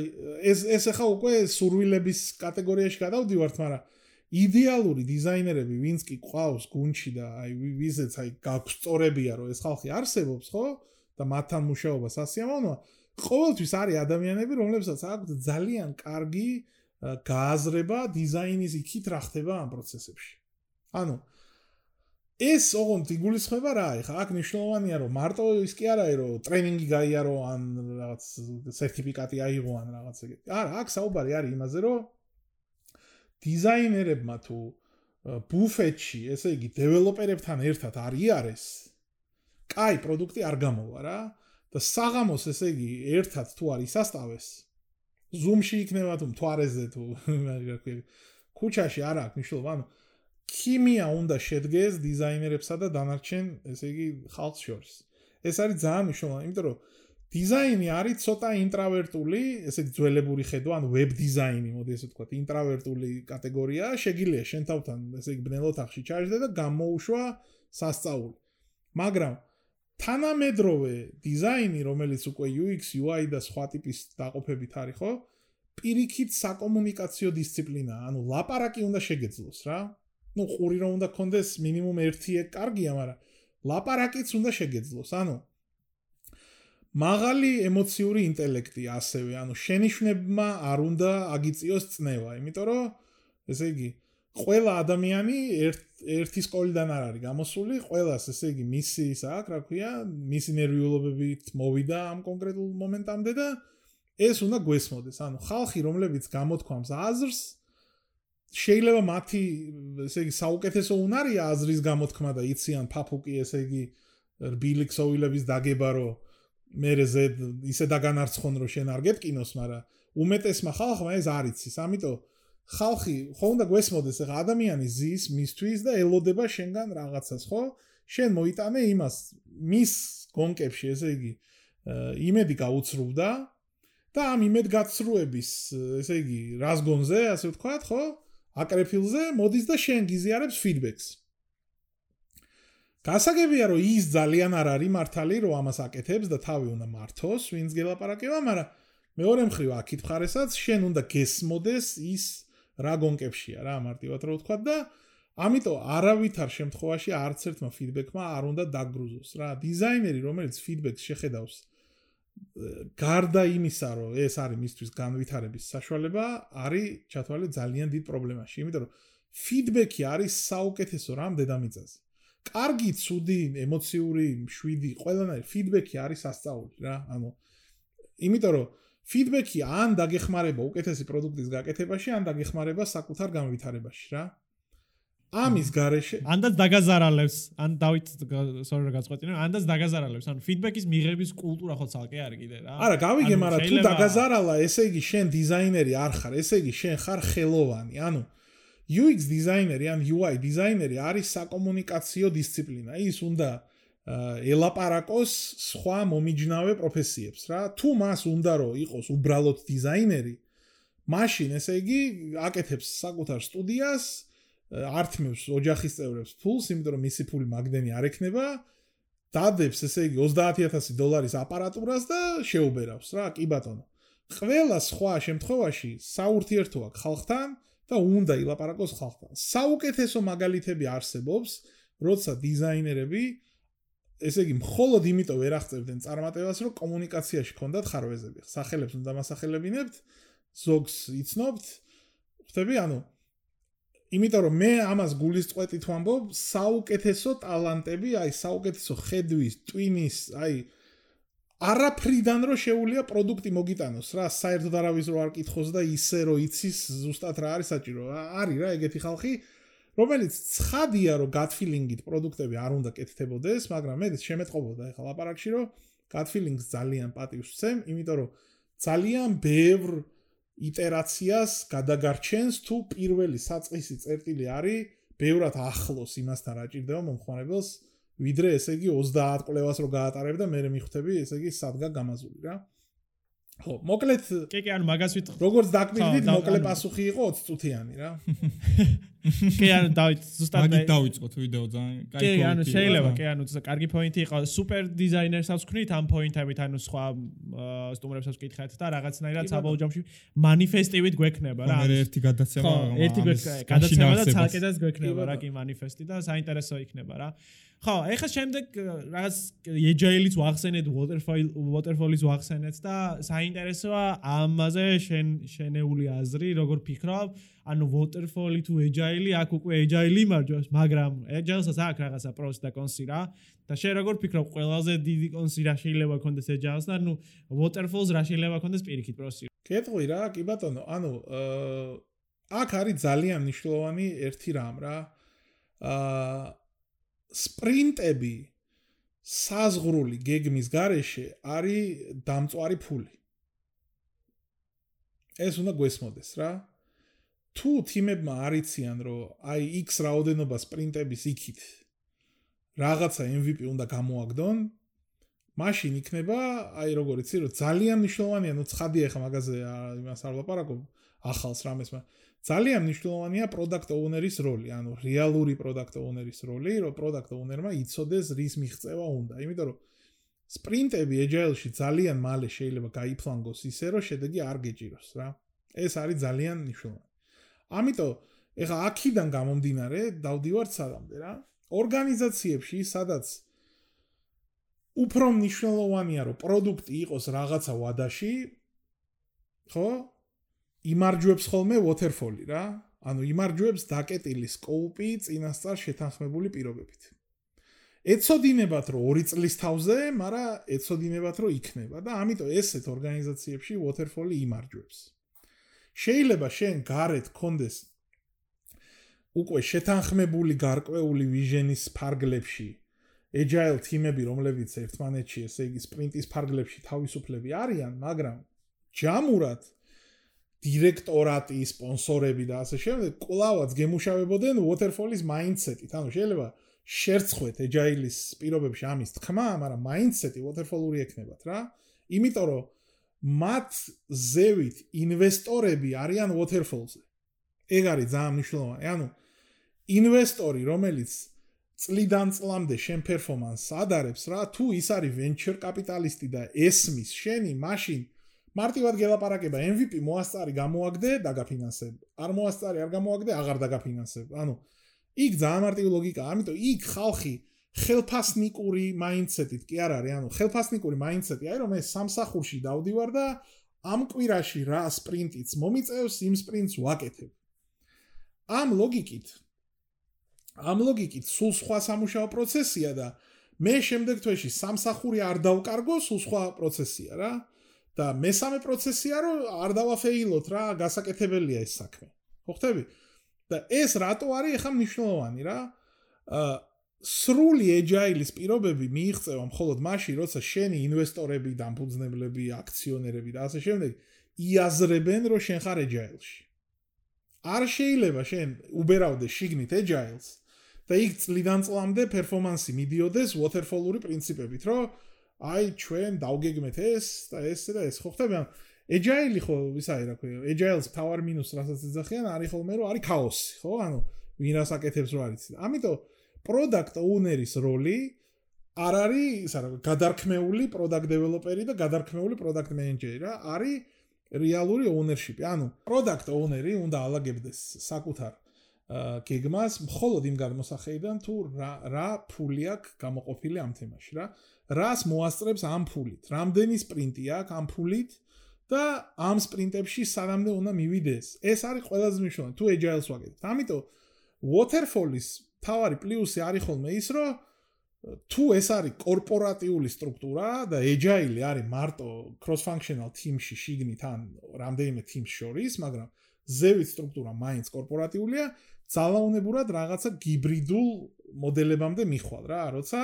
ეს ეს ახლა უკვე სურვილების კატეგორიაში გადავდივართ მაგრამ იდეალური დიზაინერები ვინც კი ყავს გუნჩი და აი ვიზეც აი გაგსწორებია რომ ეს ხალხი არსებობს ხო? და მათთან მუშაობა სასიამოვნოა ყოველთვის არის ადამიანები რომლებსაც აქვს ძალიან კარგი გააზრება დიზაინის იქით რა ხდება ამ პროცესებში. ანუ ეს ოღონდ იგულისხმება რა ეხა აქ ნიშნულოვანია რომ მარტო ის კი არაა რომ ტრენინგი გაიარო ან რაღაც სერტიფიკატი აიღო ან რაღაც ეგეთი. არა აქ საუბარი არის იმაზე რომ დიზაინერებმა თუ ბუფეტში, ესე იგი, დეველოპერებთან ერთად არიარეს, კაი პროდუქტი არ გამოვა რა და საღამოს ესე იგი, ერთად თუ არის ასტავეს, Zoom-ში იქნება თუ მთვარეზე თუ ქუჩაში არ აქვს მნიშვნელობა, ანუ ქიმია უნდა შედგეს დიზაინერებსა და დანარჩენ, ესე იგი, ხალხს შორის. ეს არის ძალიან მნიშვნელოვანი, იმიტომ რომ დიზაინი არის ცოტა ინტრავერტული, ესე ძველებური ხედვა, ანუ ვებ დიზაინი, მოდი ესე ვთქვა, ინტრავერტული კატეგორია, შეგიძლია შენ თავთან ესე ბნელოთ ახში ჩაჟდე და გამოუშვა სასწაული. მაგრამ თანამედროვე დიზაინი, რომელიც უკვე UX, UI და სხვა ტიპის დაყოფებით არის, ხო? პირიქით საკომუნიკაციო დისციპლინაა, ანუ ლაპარაკი უნდა შეგეძლოს რა. ну ყური რომ უნდა კონდეს მინიმუმ 1-ე კარგია, მაგრამ ლაპარაკიც უნდა შეგეძლოს. ანუ მაღალი ემოციური ინტელექტი ასევე, ანუ შენიშვნებმა არ უნდა აგიწიოს წნევა, იმიტომ რომ ესე იგი ყველა ადამიანი ერთ ერთი სკოლიდან არ არის გამოსული, ყველას ესე იგი მისი ისა, რა ქვია, მისი ნერვიულობებით მოვიდა ამ კონკრეტულ მომენტამდე და ეს უნდა გვესმოდეს. ანუ ხალხი, რომლებიც გამოთქვამს აზრს, შეიძლება მათი ესე იგი საუკეთესო უნარია აზრის გამოთქმა და იციან ფაფუკი ესე იგი რბილი ქსოვილების დაგება რომ მე ზე ისე დაგანარცხონ რომ შენ არ გეტკინოს, მაგრამ უმეტესმა ხალხმა ეს არ იცის. ამიტომ ხალხი ხო უნდა გვესმოდეს ახლა ადამიანი ზის მისთვის და ელოდება შენგან რაღაცას, ხო? შენ მოიტანე იმას მის გონკებში, ესე იგი იმედი გაუცრუვდა და ამ იმედგაცრუების, ესე იგი, რას გონზე, ასე ვთქვათ, ხო? აკრეფილზე მოდის და შენ გიზიარებს ფიდბექს. გასაგებია რომ ის ძალიან არ არის მართალი რომ ამას აკეთებს და თავი უნდა მართოს ვინც გელაპარაკება, მაგრამ მეორე მხრივ აქით მხარესაც შენ უნდა გესმოდეს ის რა გონკებშია რა მარტივად რო ვთქვა და ამიტომ არავითარ შემთხვევაში არც ერთმა ფიდბექმა არ უნდა დაგრუზოს რა. დიზაინერი რომელიც ფიდბექს შეხედავს გარდა იმისა რომ ეს არის მისთვის განვითარების საშუალება არის ჩათვალე ძალიან დიდ პრობლემაში იმიტომ რომ ფიდბექი არის საუკეთესო რამ დედამიწაზე კარგი, ცუდი, ემოციური, შვიდი, ყველანაირი ფიდბექი არის სასწაული რა. ანუ იმიტომ რომ ფიდბექი ან დაგეხმარება უკეთესი პროდუქტის გაკეთებაში, ან დაგეხმარება საკუთარ განვითარებაში რა. ამის გარეშე
ანდაც დაგაზარალებს, ან დავით სორი რა გაწყვეტინე, ანდაც დაგაზარალებს, ანუ ფიდბექის მიღების კულტურა ხო ცალკე არის კიდე რა.
არა, გავიგე, მაგრამ თუ დაგაზარალა, ესე იგი შენ დიზაინერი არ ხარ, ესე იგი შენ ხარ ხელოვანი, ანუ UX დიზაინერი ან UI დიზაინერი არის საკომუნიკაციო დისციპლინა. ის უნდა ელაპარაკოს სხვა მომიჯნავე პროფესიებს რა. თუ მას უნდა რომ იყოს უბრალოდ დიზაინერი, მაშინ ესე იგი აკეთებს საკუთარ სტუდიას, ართმევს ოჯახის წევრებს ფულს, იმიტომ რომ მისი ფული მაგდენი არ ექნება. დადებს ესე იგი 30000 დოლარის აპარატურას და შეუბერავს რა, კი ბატონო. ყველა სხვა შემთხვევაში საურთიერთოა ხალხთან და უნდა ილაპარაკოს ხალხთან. საუკეთესო მაგალითები არსებობს, როცა დიზაინერები ესე იგი მხოლოდ იმიტომ ვერ აღწევდნენ წარმატებას, რომ კომუნიკაციაში ქონდათ ხარვეზები. სახელებს უნდა მასახელებინებთ, ზოგს იცნობთ. ხვდები, ანუ იმიტომ რომ მე ამას გულისწყეთით ვამბობ, საუკეთესო ტალანტები, აი საუკეთესო ხედვის, ტვინის, აი არაფრიდან რო შეუულია პროდუქტი მოგიტანოს რა საერთოდ არავის რო არ კითხოს და ისე რო იცის ზუსტად რა არის საჭირო. არის რა ეგეთი ხალხი რომელიც ცხადია რომ feeling-ით პროდუქტები არ უნდა კეთდებოდეს მაგრამ მე შემეთყობოდა ეხლა ლაპარაკში რომ feelings ძალიან პატივს ვცემ იმიტომ რომ ძალიან ბევრ iterაციას გადაგარჩენს თუ პირველი საწყისი წერტილი არის ბევრად ახლოს იმასთან რა ჭირდება მომხმარებელს ვიდრე ესე იგი 30 კვლევას რო გაატარებ და მე მიხვდები ესე იგი სადგა გამაზული რა. ხო, მოკლედ
კი კი, ანუ მაგას ვიტყვი.
როგორც დაკმილდით, მოკლე პასუხი იყო 20 წუთიანი რა.
კი, ანუ დავით ზუსტად
მაგით დავიწყოთ ვიდეო ძალიან
კაი პოინტი. კი, ანუ შეიძლება, კი, ანუ კარგი პოინტი იყო. სუპერ დიზაინერსაც ვქნით ამ პოინტებით, ანუ სხვა სტუმრებსაც ვკითხეთ და რაღაცნაირად საბოლოო ჯამში манифестივით გვექნება რა.
მე ერთი გადაცემა,
ერთი გადაცემა და ცალკედაც გვექნება რა კი манифестი და საინტერესო იქნება რა. ხო, ეხლა შემდეგ რაღაც agile-იც ვახსენეთ, waterfall waterfall-იც ვახსენეთ და საინტერესოა ამაზე შენ შენეული აზრი, როგორ ფიქრობ? ანუ waterfall-ი თუ agile-ი, აქ უკვე agile იმარჯვებს, მაგრამ agile-საც აქვს რაღაცა pros და cons-ი რა. და შენ როგორ ფიქრობ, ყველაზე დიდი cons-ი რა შეიძლება კონდეს agile-ს და ანუ waterfall-ს რა შეიძლება კონდეს პირიქით pros-ი?
კეთყვი რა, კი ბატონო, ანუ აქ არის ძალიან მნიშვნელოვანი ერთი რამ რა. აა სპრინტები საზღრული გეგმის გარეშე არის დამწვარი ფული. ეს უნდა გვესმოდეს რა. თუ თიმებმა არიციან, რომ აი X რაოდენობა სპრინტების იქით რაღაცა MVP უნდა გამოაგდონ, მაშინ იქნება აი როგორ იცი რომ ძალიან მნიშვნელოვანია ნუ ცხადია ხა მაგაზე იმას არ ლაპარაკობ ახალს რამეს მაგრამ ძალიან მნიშვნელოვანია product owner-ის როლი, ანუ რეალური product owner-ის როლი, რომ product owner-მა იცოდეს რის მიღწევა უნდა. იმიტომ რომ სპრინტები agile-ში ძალიან მალე შეიძლება გაიფლანგოს ისე, რომ შედეგი არ გეჭიროს რა. ეს არის ძალიან მნიშვნელოვანი. ამიტომ ეხა აქიდან გამომდინარე დავდივართ სადამდე რა. ორგანიზაციებში, სადაც უფრო მნიშვნელოვანია, რომ პროდუქტი იყოს რაღაცა ვადაში, ხო? იმარჯვებს ხოლმე waterfall-ი რა. ანუ იმარჯვებს დაკეტილი scope-ი წინასწარ შეთანხმებული პირობებით. ეცოდინებათ რომ 2 წლის თავზე, მაგრამ ეცოდინებათ რომ იქნება და ამიტომ ესეთ ორგანიზაციებში waterfall-ი იმარჯვებს. შეიძლება შენ გარეთ კონდეს უკვე შეთანხმებული გარკვეული ვიჟენის ფარგლებში agile team-ები, რომლებიც ერთმანეთში, ესე იგი sprint-ის ფარგლებში თავისუფლები არიან, მაგრამ ჯამურად დირექტორატი, სპონსორები და ასე შემდეგ, კლავაც გემუშავებოდნენ waterfall-ის mindset-ით. ანუ შეიძლება შერცხვეთ agile-ის პირობებში ამის თქმა, მაგრამ mindset-ი waterfall-ური ექნებათ რა. იმიტომ რომ მათ ზევით ინვესტორები არიან waterfall-ზე. ეგ არის ძალიან მნიშვნელოვანი. ანუ ინვესტორი, რომელიც წლიდან წლამდე შენ პერფორმანსს ადარებს რა, თუ ის არის venture კაპიტალისტი და ესმის შენი, მაშინ მარტივად გელაპარაკება MVP მოასწარი გამოაგდე და გაფინანსებ. არ მოასწარი არ გამოაგდე, აღარ დაგაფინანსებ. ანუ იქ ძალიან მარტივი ლოგიკაა, ამიტომ იქ ხალხი ხელფასნიკური მაინდსეტით კი არ არის, ანუ ხელფასნიკური მაინდსეტი აი რომ ეს სამსახურში დავდივარ და ამ კვირაში რა სპრინტიც მომიწევს, იმ სპრინტს ვაკეთებ. ამ ლოგიკით ამ ლოგიკით სულ სხვა სამუშაო პროცესია და მე შემდეგ თვეში სამსახური არ დავკარგო, სულ სხვა პროცესია რა. და მესამე პროცესია რომ არ დავაფეილოთ რა გასაკეთებელია ეს საქმე. ხო ხტები და ეს რატო არის ახლა მნიშვნელოვანი რა? აა სრული agile-ის პირობები მიიღწევა მხოლოდ მაშინ როცა შენი ინვესტორები დამფუძნებლები აქციონერები და ასე შემდეგ იაზრებენ რომ შენ ხარ agile-ში. არ შეიძლება შენ უბერავდე შიგნით agile-ს და იქ წლიდან წლამდე პერფორმანსი მიდიოდეს waterfall-ური პრინციპებით რომ აი ჩვენ დავგეგმეთ ეს და ეს და ეს. ხო ხტები ან agile ხო ვისაი რა ქვია agile-ს power minus რასაც ეძახიან არის ხოლმე რომ არის ქაოსი ხო? ანუ ვინ რას აკეთებს რო არის. ამიტომ product owner-ის როლი არ არის ისა რა გადარქმეული product developer-ი და გადარქმეული product manager-ი რა არის რეალური ownership-ი. ანუ product owner-ი უნდა ალაგებდეს საკუთარ გეგმას მხოლოდ იმ გადმოსახედიდან თუ რა რა ფული აქვს გამოყოფილი ამ თემაში რა. რას მოასწრებს ამ ფულით? რამდენი სპრინტი აქვს ამ ფულით? და ამ სპრინტებში სანამდე უნდა მივიდეს. ეს არის ყველაზე მნიშვნელოვანი. თუ agile-ს ვაკეთებთ. ამიტომ waterfall-ის თავარი პლუსი არის ხოლმე ის რომ თუ ეს არის კორპორატიული სტრუქტურა და agile არის მარტო cross functional team-ში შიგნით ან რამდენიმე team-ს შორის მაგრამ ზევით სტრუქტურა მაინც კორპორატიულია ძალაუნებურად რაღაცა გიბრიდულ მოდელებამდე მიხვალ რა, როცა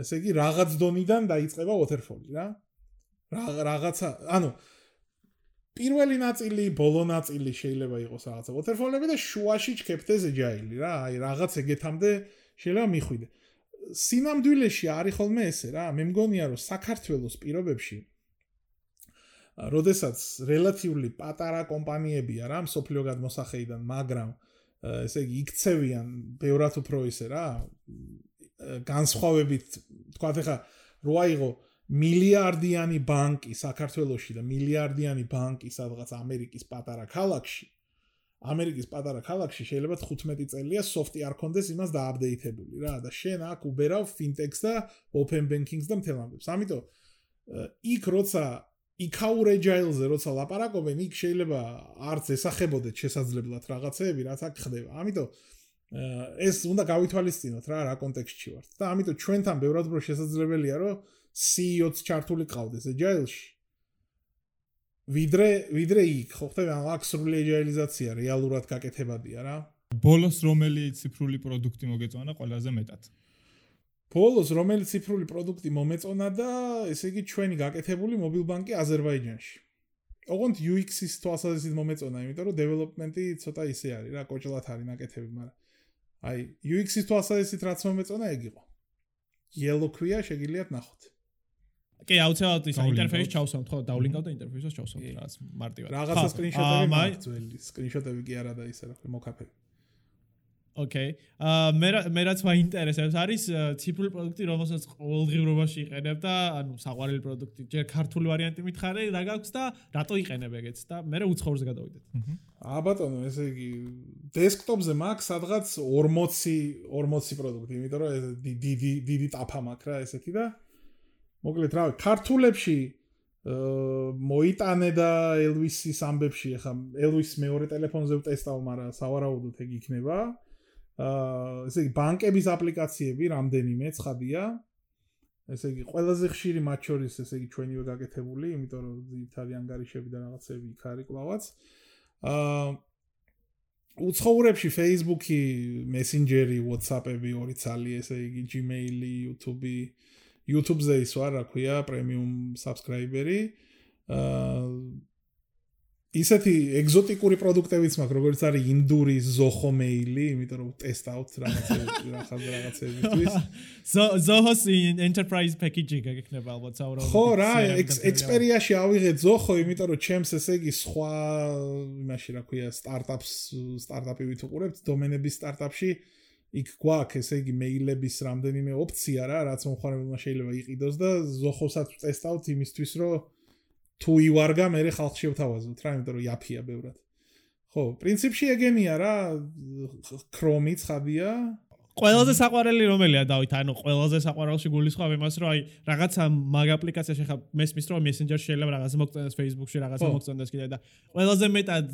ესე იგი რაღაც დონიდან დაიწყება waterfall-ი რა. რაღაცა, ანუ პირველი ნაწილი, ბოლო ნაწილი შეიძლება იყოს რაღაცა waterfall-ები და შუაში ჩქეფთეს agile-ი რა, აი რაღაც ეგეთამდე შეიძლება მიხვიდე. სინამდვილეში არის ხოლმე ესე რა, მე მგონია რომ საქართველოს პირობებში როდესაც რელატივლი პატარა კომპანიებია რა, სოფლიო გადმოსახედიდან, მაგრამ ესე იგი იქცევიან ბევრად უფრო ისე რა განსხვავებით თქვა ხა რო აიღო მილიარდიანი ბანკი საქართველოსში და მილიარდიანი ბანკი სადღაც ამერიკის პატარა ქალაქში ამერიკის პატარა ქალაქში შეიძლება 15 წელია software არ კონდეს იმას დააპდეითებული რა. და შენ აქ უბერავ fintechs და open banking-ს და მთელ ამბებს ამიტომ იქ როცა იქაურ agile-ზე როცა ლაპარაკობენ, იქ შეიძლება არც ესახებოდეთ შესაძლებლად რაღაცეები, რაც აქ ხდება. ამიტომ ეს უნდა გავითვალისწინოთ რა რა კონტექსტში ვართ. და ამიტომ ჩვენთან ბევრად უფრო შესაძლებელია, რომ CEO-ც ჩართული ყავდეს agile-ში. ვიდრე ვიდრე იქ, ხო ხტები, აქ სრული agile-იზაცია რეალურად გაკეთებადია რა.
ბოლოს რომელი ციფრული პროდუქტი მოგეწონა ყველაზე მეტად?
ბოლოს რომელი ციფრული პროდუქტი მომეწონა და ესე იგი ჩვენი გაკეთებული მობილბანკი აზერბაიჯანში. ოღონდ UX-ის თვალსაზრისით მომეწონა, იმიტომ რომ დეველოპმენტი ცოტა ისე არის რა, კოჭლათ არის ნაკეთები, მაგრამ აი UX-ის თვალსაზრისით რაც მომეწონა, ეგ იყო. Yellow ქვია, შეგიძლიათ ნახოთ.
კი, აუცილებლად ის ინტერფეისი ჩავსავთ, ხო, დავლინკავთ და ინტერფეისს ჩავსავთ რაღაც მარტივად.
რაღაცა სკრინშოტები მაქვს ძველი, სკრინშოტები კი არა და ისე რა, მოკაფე.
ოკეი. აა მე მე რაც მაინტერესებს არის ციფრული პროდუქტი, რომელსაც ყოველდღიურობაში იყენებ და ანუ საყვარელი პროდუქტი. ჯერ ქართული ვარიანტი მითხარი, რა გაქვს და რატო იყენებ ეგეც და მე რა უცხოურზე გადავიდეთ.
აა ბატონო, ესე იგი დესკტოპზე მაქვს სადღაც 40 40 პროდუქტი, იმიტომ რომ ეს დიდი დიდი ტაფა მაქვს რა ესეთი და მოკლედ რა ქართულებში აა მოიტანე და ელვისის ამბებში ახლა ელვის მეორე ტელეფონზე ვტესტავ, მაგრამ სავარაუდოდ ეგ იქნება. აა ესე იგი ბანკების აპლიკაციები რამდენიმე ცხადია. ესე იგი ყველაზე ხშირი მათ შორის ესე იგი ჩვენივე გაკეთებული, იმიტომ რომ ძირითადი ანგარიშები და რაღაცები იქ არის კლავაც. აა უცხოურებში Facebook-ი, Messenger-ი, WhatsApp-ები, ორი ცალი, ესე იგი Gmail-ი, YouTube-ი, YouTube-ზე ის ვარ, რა ქვია, პრემიუმ subscriber-ი. აა ისეთი ეგზოტიკური პროდუქტებიც მაქვს, როგორც არის ინდური ზოხო მეილი, იმიტომ რომ ტესტავთ რაღაცები, რაღაც რაღაცებისთვის.
ზოჰოს enterprise package-ი გეკნება ალბათ საუბრობთ.
ხო რა, Xperia-ში ავიღეთ ზოხო, იმიტომ რომ ჩემს ესე იგი სხვა იმაში რა ქვია, სტარტაპს, სტარტაპი ვითუყურებთ, დომენების სტარტაპში იქ გვაქვს ესე იგი მეილების რამდენიმე ოფცია რა, რაც მომხმარებელმა შეიძლება იყიდოს და ზოხოსაც ტესტავთ იმისთვის, რომ თუ ივარგა მე ხალხში ვთავაზობთ რა იმიტომ რომ იაფია ბევრად. ხო პრინციპში ეგენია რა ქრომი ცხადია.
ყველაზე საყვარელი რომელია დავით? ანუ ყველაზე საყვარელში გულისხმობ იმას რომ აი რაღაცა მაგ აპლიკაციაში ხა მესმის რომ messenger შეიძლება რაღაცა მოგწონდეს facebook-ში რაღაცა მოგწონდეს კიდე და ყველაზე მეტად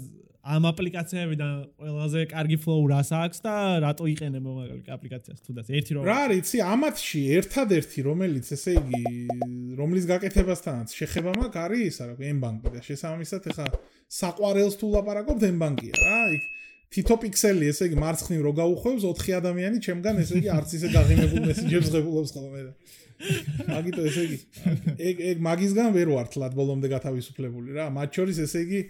ამ აპლიკაციებიდან ყველაზე კარგი flow რას აქვს და რატო იყენებ მაგალითად აპლიკაციას თუდაც ერთი
რომ რა არის იცი ამათში ერთადერთი რომელიც ესე იგი რომლის გაკეთებასთანაც შეხება მაქვს არის ისა რა M-Bank და შესაბამისად ეხა საყვარელს თუ ლაპარაკობთ M-Bank-ია რა იქ თითო პიქსელი ესე იგი მარცხნივ რო გაუხვევს 4 ადამიანი ჩემგან ესე იგი არც ისე გაღიმებულ მესენჯერს ღებულობს ხოლმე და მაგიტო ესე იგი ეგ ეგ მაგისგან ვერ ვარ თლად ბოლომდე გათავისუფლებული რა მათ შორის ესე იგი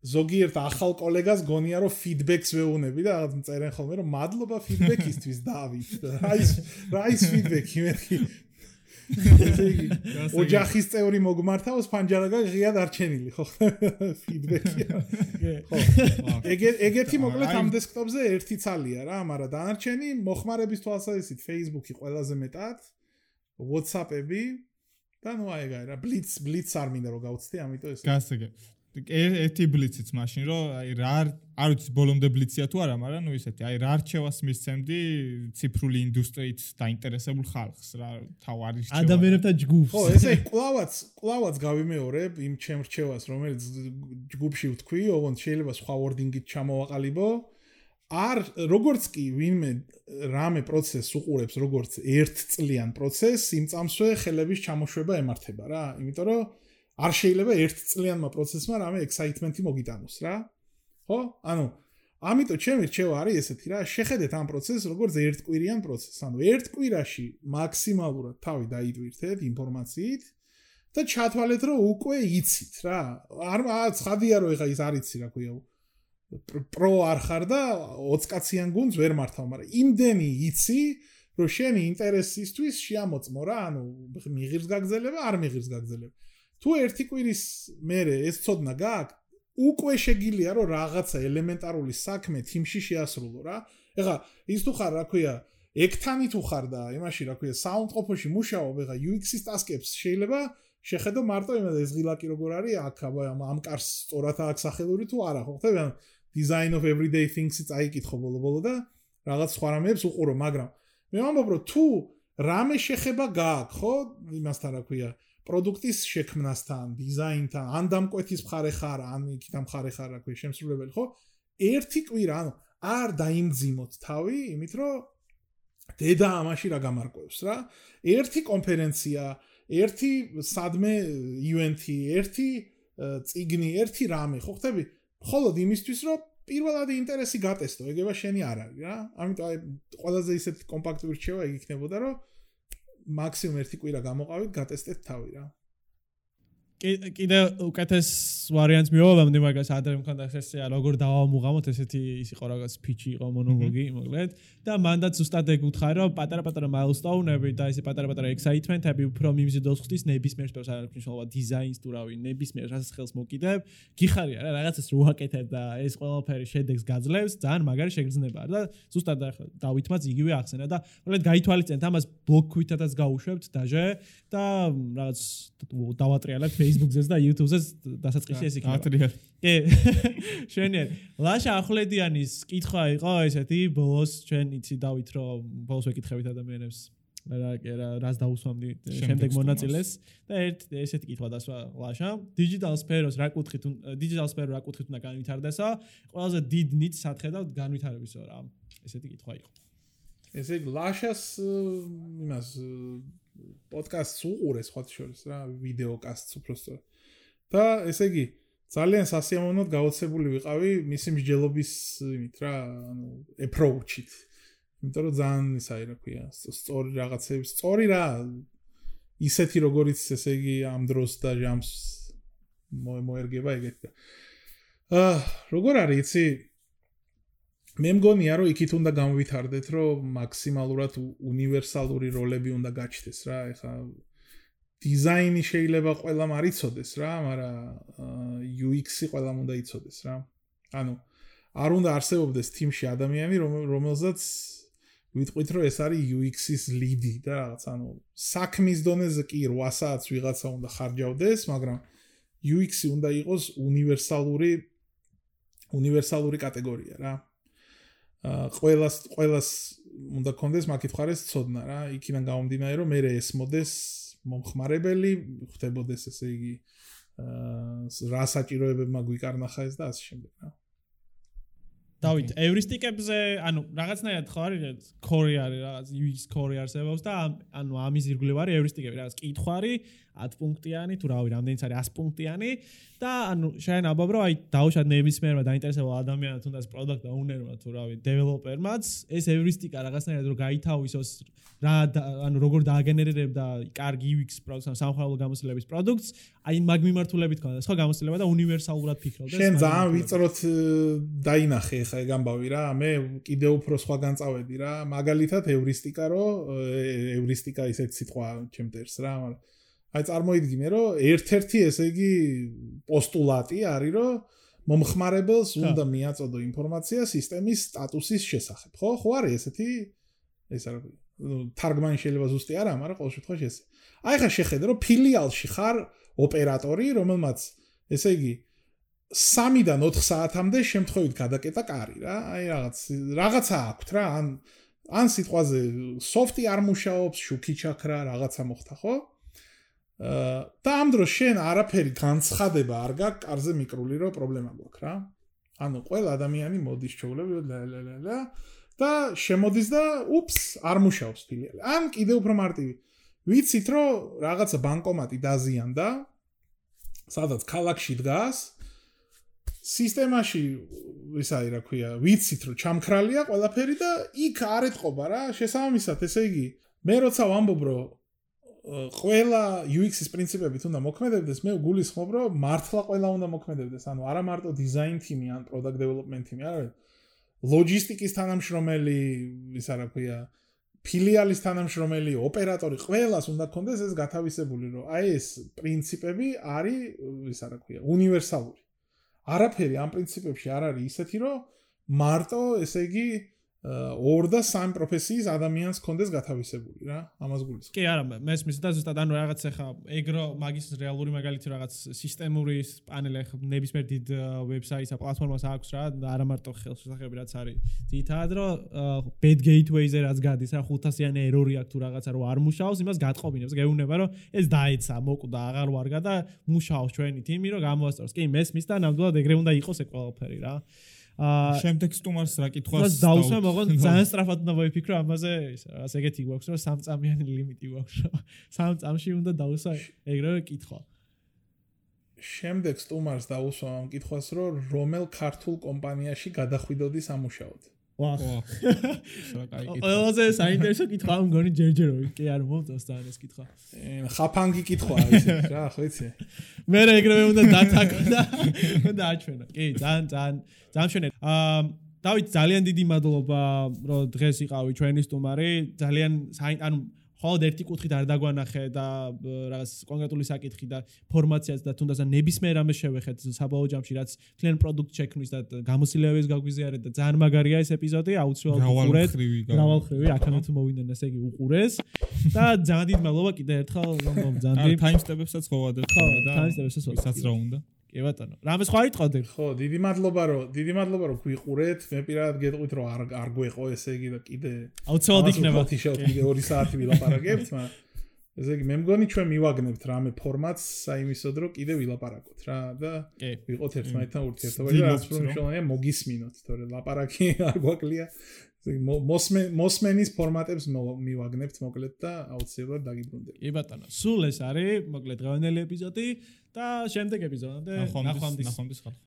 ზოგიერთ ახალ კოლეგას გონია რომ ფიდბექს ვეუბნები და რაღაც წერენ ხოლმე რომ მადლობა ფიდბექისთვის დავით რა ის რა ის ფიდბექი მეთქი ესე იგი ოჯახის წევრი მოგმართავს ფანჯარაგა ღია დარჩენილი ხო? ფიდბექია ხო. ეგეთი მოკლედ ამ დესკტოპზე ერთი ცალია რა მაგრამ დანარჩენი მოხმარების თვალსაზრისით Facebook-ი ყველაზე მეტად WhatsApp-ები და ნუ აი ეგ რა ბლიც ბლიც არ მინდა რომ გავწდი ამიტომ ეს
გასაგე ერთი ბლიციც მაშინ რომ აი რა არ ვიცი ბოლომდე ბლიცია თუ არა მაგრამ ნუ ისეთი აი რა რჩევას მისცემდი ციფრული ინდუსტრიით დაინტერესებულ ხალხს რა თავ არის
ადამიანებთან ჯგუფს.
ხო ესე კლავაც კლავაც გავიმეორებ იმ ჩემ რჩევას რომელიც ჯგუფში ვთქვი ოღონდ შეიძლება სხვა ვორდინგით ჩამოვაყალიბო. არ როგორც კი ვინმე რამე პროცესს უყურებს როგორც ერთ წლიან პროცესს იმ წამსვე ხელების ჩამოშვება ემართება რა იმიტომ რომ არ შეიძლება ერთ წლიანმა პროცესმა რამე ექსაიტმენტი მოგიტანოს რა. ხო? ანუ ამიტომ ჩემი რჩევა არის ესეთი რა, შეხედეთ ამ პროცესს როგორც ერთკვირიან პროცესს. ანუ ერთ კვირაში მაქსიმალურად თავი დაიდვირთეთ ინფორმაციით და ჩათვალეთ რომ უკვე იცით რა. არ ცხადია რომ ეხა ის არიცი რა ქვია. პრო არ ხარ და 20 კაციან გუნდს ვერ მართავ, მაგრამ იმდენი იცი რომ შენი ინტერესისთვის შეამოწმო რა, ანუ მიღირს გაგზელება, არ მიღირს გაგზელება. თუ ერთი კვირის მერე ეს ცოდნა გააქვს უკვე შეგილია რომ რაღაცა ელემენტარული საქმე თიმში შეასრულო რა. ეხლა ის თუ ხარ რა ქვია ექთანი თუ ხარ და იმაში რა ქვია საუნდყოფოში მუშაობ ეხლა UX-ის ტასკებს შეიძლება შეხედო მარტო იმას ეს ღილაკი როგორ არის აქ ამ კარს სწორად აქვს სახელური თუ არა ხო ხთები ან design of everyday things-ი წაიკითხო ბოლო-ბოლო და რაღაც სხვა რამეებს უყურო მაგრამ მე ვამბობ რომ თუ რამე შეხება გააქვს ხო იმასთან რა ქვია პროდუქტის შექმნასთან, დიზაინთან, ან დამკვეთის მხარე ხარ, ან იქიდან მხარე ხარ, რა ქვია, შემსრულებელი, ხო? ერთი კვირა, ანუ არ დაიმძიმოთ თავი, იმით რომ დედა ამაში რა გამარკვევს რა. ერთი კონფერენცია, ერთი სადმე ივენთი, ერთი ციგნი, ერთი რამე, ხო ხტები? მხოლოდ იმისთვის, რომ პირველად ინტერესი გატესტო, ეგება შენი არ არის რა. ამიტომ აი ყველაზე ისეთ კომპაქტური რჩევა იქნებოდა, რომ მაქსიმუმ ერთი კვირა გამოყავით, გატესტეთ თავი რა.
კიდე უკეთეს ვარიანტს მივავამდი მაგას ადრე მქონდა სესია როგორ დავამუღამოთ ესეთი ის იყო რაღაც ფიჩი იყო მონოლოგი მოკლედ. და მანდაც უბრალოდ ეგ უთხარი რომ პატარა-პატარა მაილსტოუნები და ესე პატარა-პატარა ექსაიტმენტები უფრო მიმზიდოს ხდის ნებისმიერ სპორტს არ აქვს მნიშვნელობა დიზაინს თუ რავი ნებისმიერ რასაც ხელს მოკიდებ. გიხარია რა რაღაცას რო აკეთებ და ეს ყველაფერი შედეგს გაძლევს ძალიან მაგარი შეგრძნებაა და უბრალოდ ახლა დავითმაც იგივე ახსენა და მოკლედ გაითვალისწინეთ ამას ბლოკვითაც გავუშვებთ დაჟე და რაღაც დავატრიალებთ Facebook-ზეც და YouTube-ზეც დასაწყისი ეს იქნება.
ატრიალ.
კი. შენიერ. ლაშა ახვლედიანის კითხვა იყო ესეთი, ბოლოს ჩვენ იცი დავით რომ ბოლოს ვეკითხებით ადამიანებს რა რა რას დაუსვამდი შემდეგ მონაწილეს და ერთ ესეთი კითხვა დასვა ლაშა digital spheros რა კუთხით digital sphere რა კუთხით უნდა განვითარდესა ყველაზე დიდ ნიც სათხედავ განვითარებისო რა ესეთი კითხვა იყო
ესე იგი ლაშას იმას პოდკასტს უყურე სხვა შორის რა ვიდეოკასტს უბრალოდ. და ესე იგი ძალიან სასიამოვნოდ გაოცებული ვიყავი მისი მსჯელობის იმით რა ანუ approach-ით. იმიტომ რომ ძალიან ისაა რა ქვია სწორი რაღაცები სწორი რა ისეთი როგორიც ესე იგი ამ დროს და ჟამს მოერგება ეგეთი აა როგორ არის იცი მე მგონია რომ იქით უნდა გამვითარდეთ რომ მაქსიმალურად უნივერსალური როლები უნდა გაჩნდეს რა ეხა დიზაინი შეიძლება ყველამ არ იცოდეს რა მაგრამ UX-ი ყველამ უნდა იცოდეს რა. ანუ არ უნდა არსებობდეს team-ში ადამიანი რომელსაც ვიტყვით რომ ეს არის UX-ის ლიდი და რაღაც ანუ საქმის დონეზე კი 8 საათს ვიღაცა უნდა ხარჯავდეს მაგრამ UX-ი უნდა იყოს უნივერსალური უნივერსალური კატეგორია რა ყველას ყველას უნდა კონდეს მაკითხარეს ცოდნა რა. იქიდან გამომდინარე რომ მე ეს მოდეს მომხმარებელი ხდებოდეს ესე იგი რა საჭიროებებმა გვიკარნახა ეს და ასე შემდეგ რა.
დავით ევრისტიკებზე ანუ რაღაცნაირად ხო არის კორი არის რაღაც UX კორი არსებობს და ანუ ამის ირგვლივ არის ევრისტიკები რაღაც კითხვარი 10 პუნქტიანი თუ რავი რამდენიც არის 100 პუნქტიანი. და ანუ შენ აბობ რომ აი დაუშვათ ნებისმიერმა დაინტერესებულ ადამიანს თუნდაც პროდუქტ აუნერმა თუ რავი დეველოპერმაც ეს ევრისტიკა რაღაცნაირად რომ გაითავისოს რა ანუ როგორ დააგენერირებდა კარგი UX პროდუქტს სამხარებლო გამოცდილების პროდუქტს აი მაგ მიმართულებით ქონდა. ხო გამოცდილება და უნივერსალურად ფიქრობდა
შენ ძალიან ვიწროთ დაინახე ხა ეგ ამბავი რა. მე კიდე უფრო სხვა განწავედი რა. მაგალითად ევრისტიკა რო ევრისტიკა ისეთ სიტყვა ჩემტერს რა მაგრამ აი წარმოიდგინე რომ ერთ-ერთი ესე იგი პოსტულატი არის რომ მომხმარებელს უნდა მიაწოდო ინფორმაცია სისტემის სტატუსის შესახებ. ხო? ხო არის ესეთი? ეს არის თარგმანი შეიძლება ზუსტი არა მაგრამ ყოველ შემთხვევაში ეს აი ხა შეხედე რომ ფილიალში ხარ ოპერატორი რომელმაც ესე იგი 3-დან 4 საათამდე შემთხვევით გადაკეტა კარი რა. აი რაღაც რაღაცა აქვს რა. ან ან სიტყვაზე სოფტი არ მუშაობს შუქი ჩაქრა რაღაცა მოხდა ხო და ამ დროს შენ არაფერი განცხადება არ გაქვს კარზე მიკრული რო პრობლემა გვაქვს რა. ანუ ყველა ადამიანი მოდის ჩოვლები ლა ლა ლა ლა და შემოდის და უპს არ მუშაობს ფილიალი. ან კიდე უფრო მარტივი ვიცით რომ რაღაცა ბანკომატი დაზიანდა სადაც ქალაქში დგას სისტემაში ისაა რა ქვია ვიცით რომ ჩამქრალია ყველაფერი და იქ არ ეთყობა რა შესაბამისად ესე იგი მე როცა ვამბობ რომ ყველა UX-ის პრინციპებით უნდა მოქმედებდეს, მე გულისხმობ, რომ მართლა ყველა უნდა მოქმედებდეს, ანუ არა მარტო დიზაინ თიმი ან პროდუქტ დეველოპმენტ თიმი, არა. ლოჯისტიკის თანამშრომელი, ისა რა ქვია, ფილიალის თანამშრომელი, ოპერატორი, ყველას უნდა კონდეს ეს გათავისებული, რომ აი ეს პრინციპები არის, ისა რა ქვია, უნივერსალური. არაფერი ამ პრინციპებში არ არის ისეთი, რომ მარტო, ესე იგი, ორ და სამ პროფესიის ადამიანს კონდეს გათავისებული რა ამას გულისხმობ.
კი არა მესმის და ზუსტად ანუ რაღაც ახლა ეგრო მაგის რეალური მაგალითი რაღაც სისტემური პანელი ახლა ნებისმიერ დიდ ვებსაიტსა პლატფორმას აქვს რა არა მარტო ხელშესახები რაც არის ძირითადად რომ bad gateway-ზე რაც გადის რა 500-იანი ერორი აქვს თუ რაღაცა რომ არ მუშაობს იმას გატყობინებს გეუბნება რომ ეს დაეცა მოკვდა აღარ ვარგა და მუშაობს ჩვენი თიმი რომ გამოასწოროს. კი მესმის და ნამდვილად ეგრე უნდა იყოს ეგ ყველაფერი რა.
აა შემდეგ სტუმარს რა კითხვას
დაუსვა მაგრამ ძალიან სწრაფად უნდა ვიფიქრო ამაზე რას ეგეთი გვაქვს რომ სამწამიანი ლიმიტი გვაქვს რომ სამ წამში უნდა დაუსვა ეგრევე კითხვა.
შემდეგ სტუმარს დაუსვა ამ კითხვას რომ რომელ ქართულ კომპანიაში გადახვიდოდი სამუშაოდ
ვა. ყველაზე საინტერესო კითხვა მგონი ჯერჯეროვი. კი არ მომწონს თან ეს კითხვა.
ხაფანგი კითხვაა ისე რა, ხო იცი?
მე რა ეგრევე უნდა დათაკო და უნდა აჩვენო. კი, ძალიან ძალიან ძალიან მშვენიერი. აა დავით ძალიან დიდი მადლობა რომ დღეს იყავი ჩვენი სტუმარი. ძალიან ანუ ხოლოდ ერთი კუთხით არ დაგვანახე და რაღაც კონკრეტული საკითხი და ფორმაციაც და თუნდაც ნებისმიერ რამე შევეხეთ საბოლოო ჯამში რაც კლიენ პროდუქტ ჩექნის და გამოსილების გაგვიზიარეთ და ძალიან მაგარია ეს ეპიზოდი აუცილებლად უყურეთ. მრავალხრივი აქამდე თუ მოვინდნენ ესე იგი უყურეს. და ძალიან დიდი მადლობა კიდე ერთხელ რომ მომძანდი
ტაიმსტეპებსაც ხოვადეთ
ხო და ტაიმსტეპებსაც
ვისაც რა უნდა
კი ბატონო. რამე სხვა იტყოდი?
ხო, დიდი მადლობა რომ დიდი მადლობა რომ გვიყურეთ. მე პირადად გეტყვით რომ არ არ გვეყო ესე იგი და კიდე
აუცილებლად იქნება.
კიდე 2 საათი ვილაპარაკებთ, მაგრამ ესე იგი მე მგონი ჩვენ მივაგნებთ რამე ფორმატს საიმისოდ რომ კიდე ვილაპარაკოთ რა და ვიყოთ ერთმანეთთან ურთიერთობა და რაც უფრო მნიშვნელოვანია მოგისმინოთ, თორე ლაპარაკი არ გვაკლია. მოსმე მოსმენის ფორმატებს მივაგნებთ მოკლედ და აუცილებლად დაგიბრუნდეთ.
კი ბატონო, სულ ეს არის მოკლედ დღევანდელი ეპიზოდი და შემდეგ ეპიზოდამდე
ნახვამდის ნახვამდის ხალხო.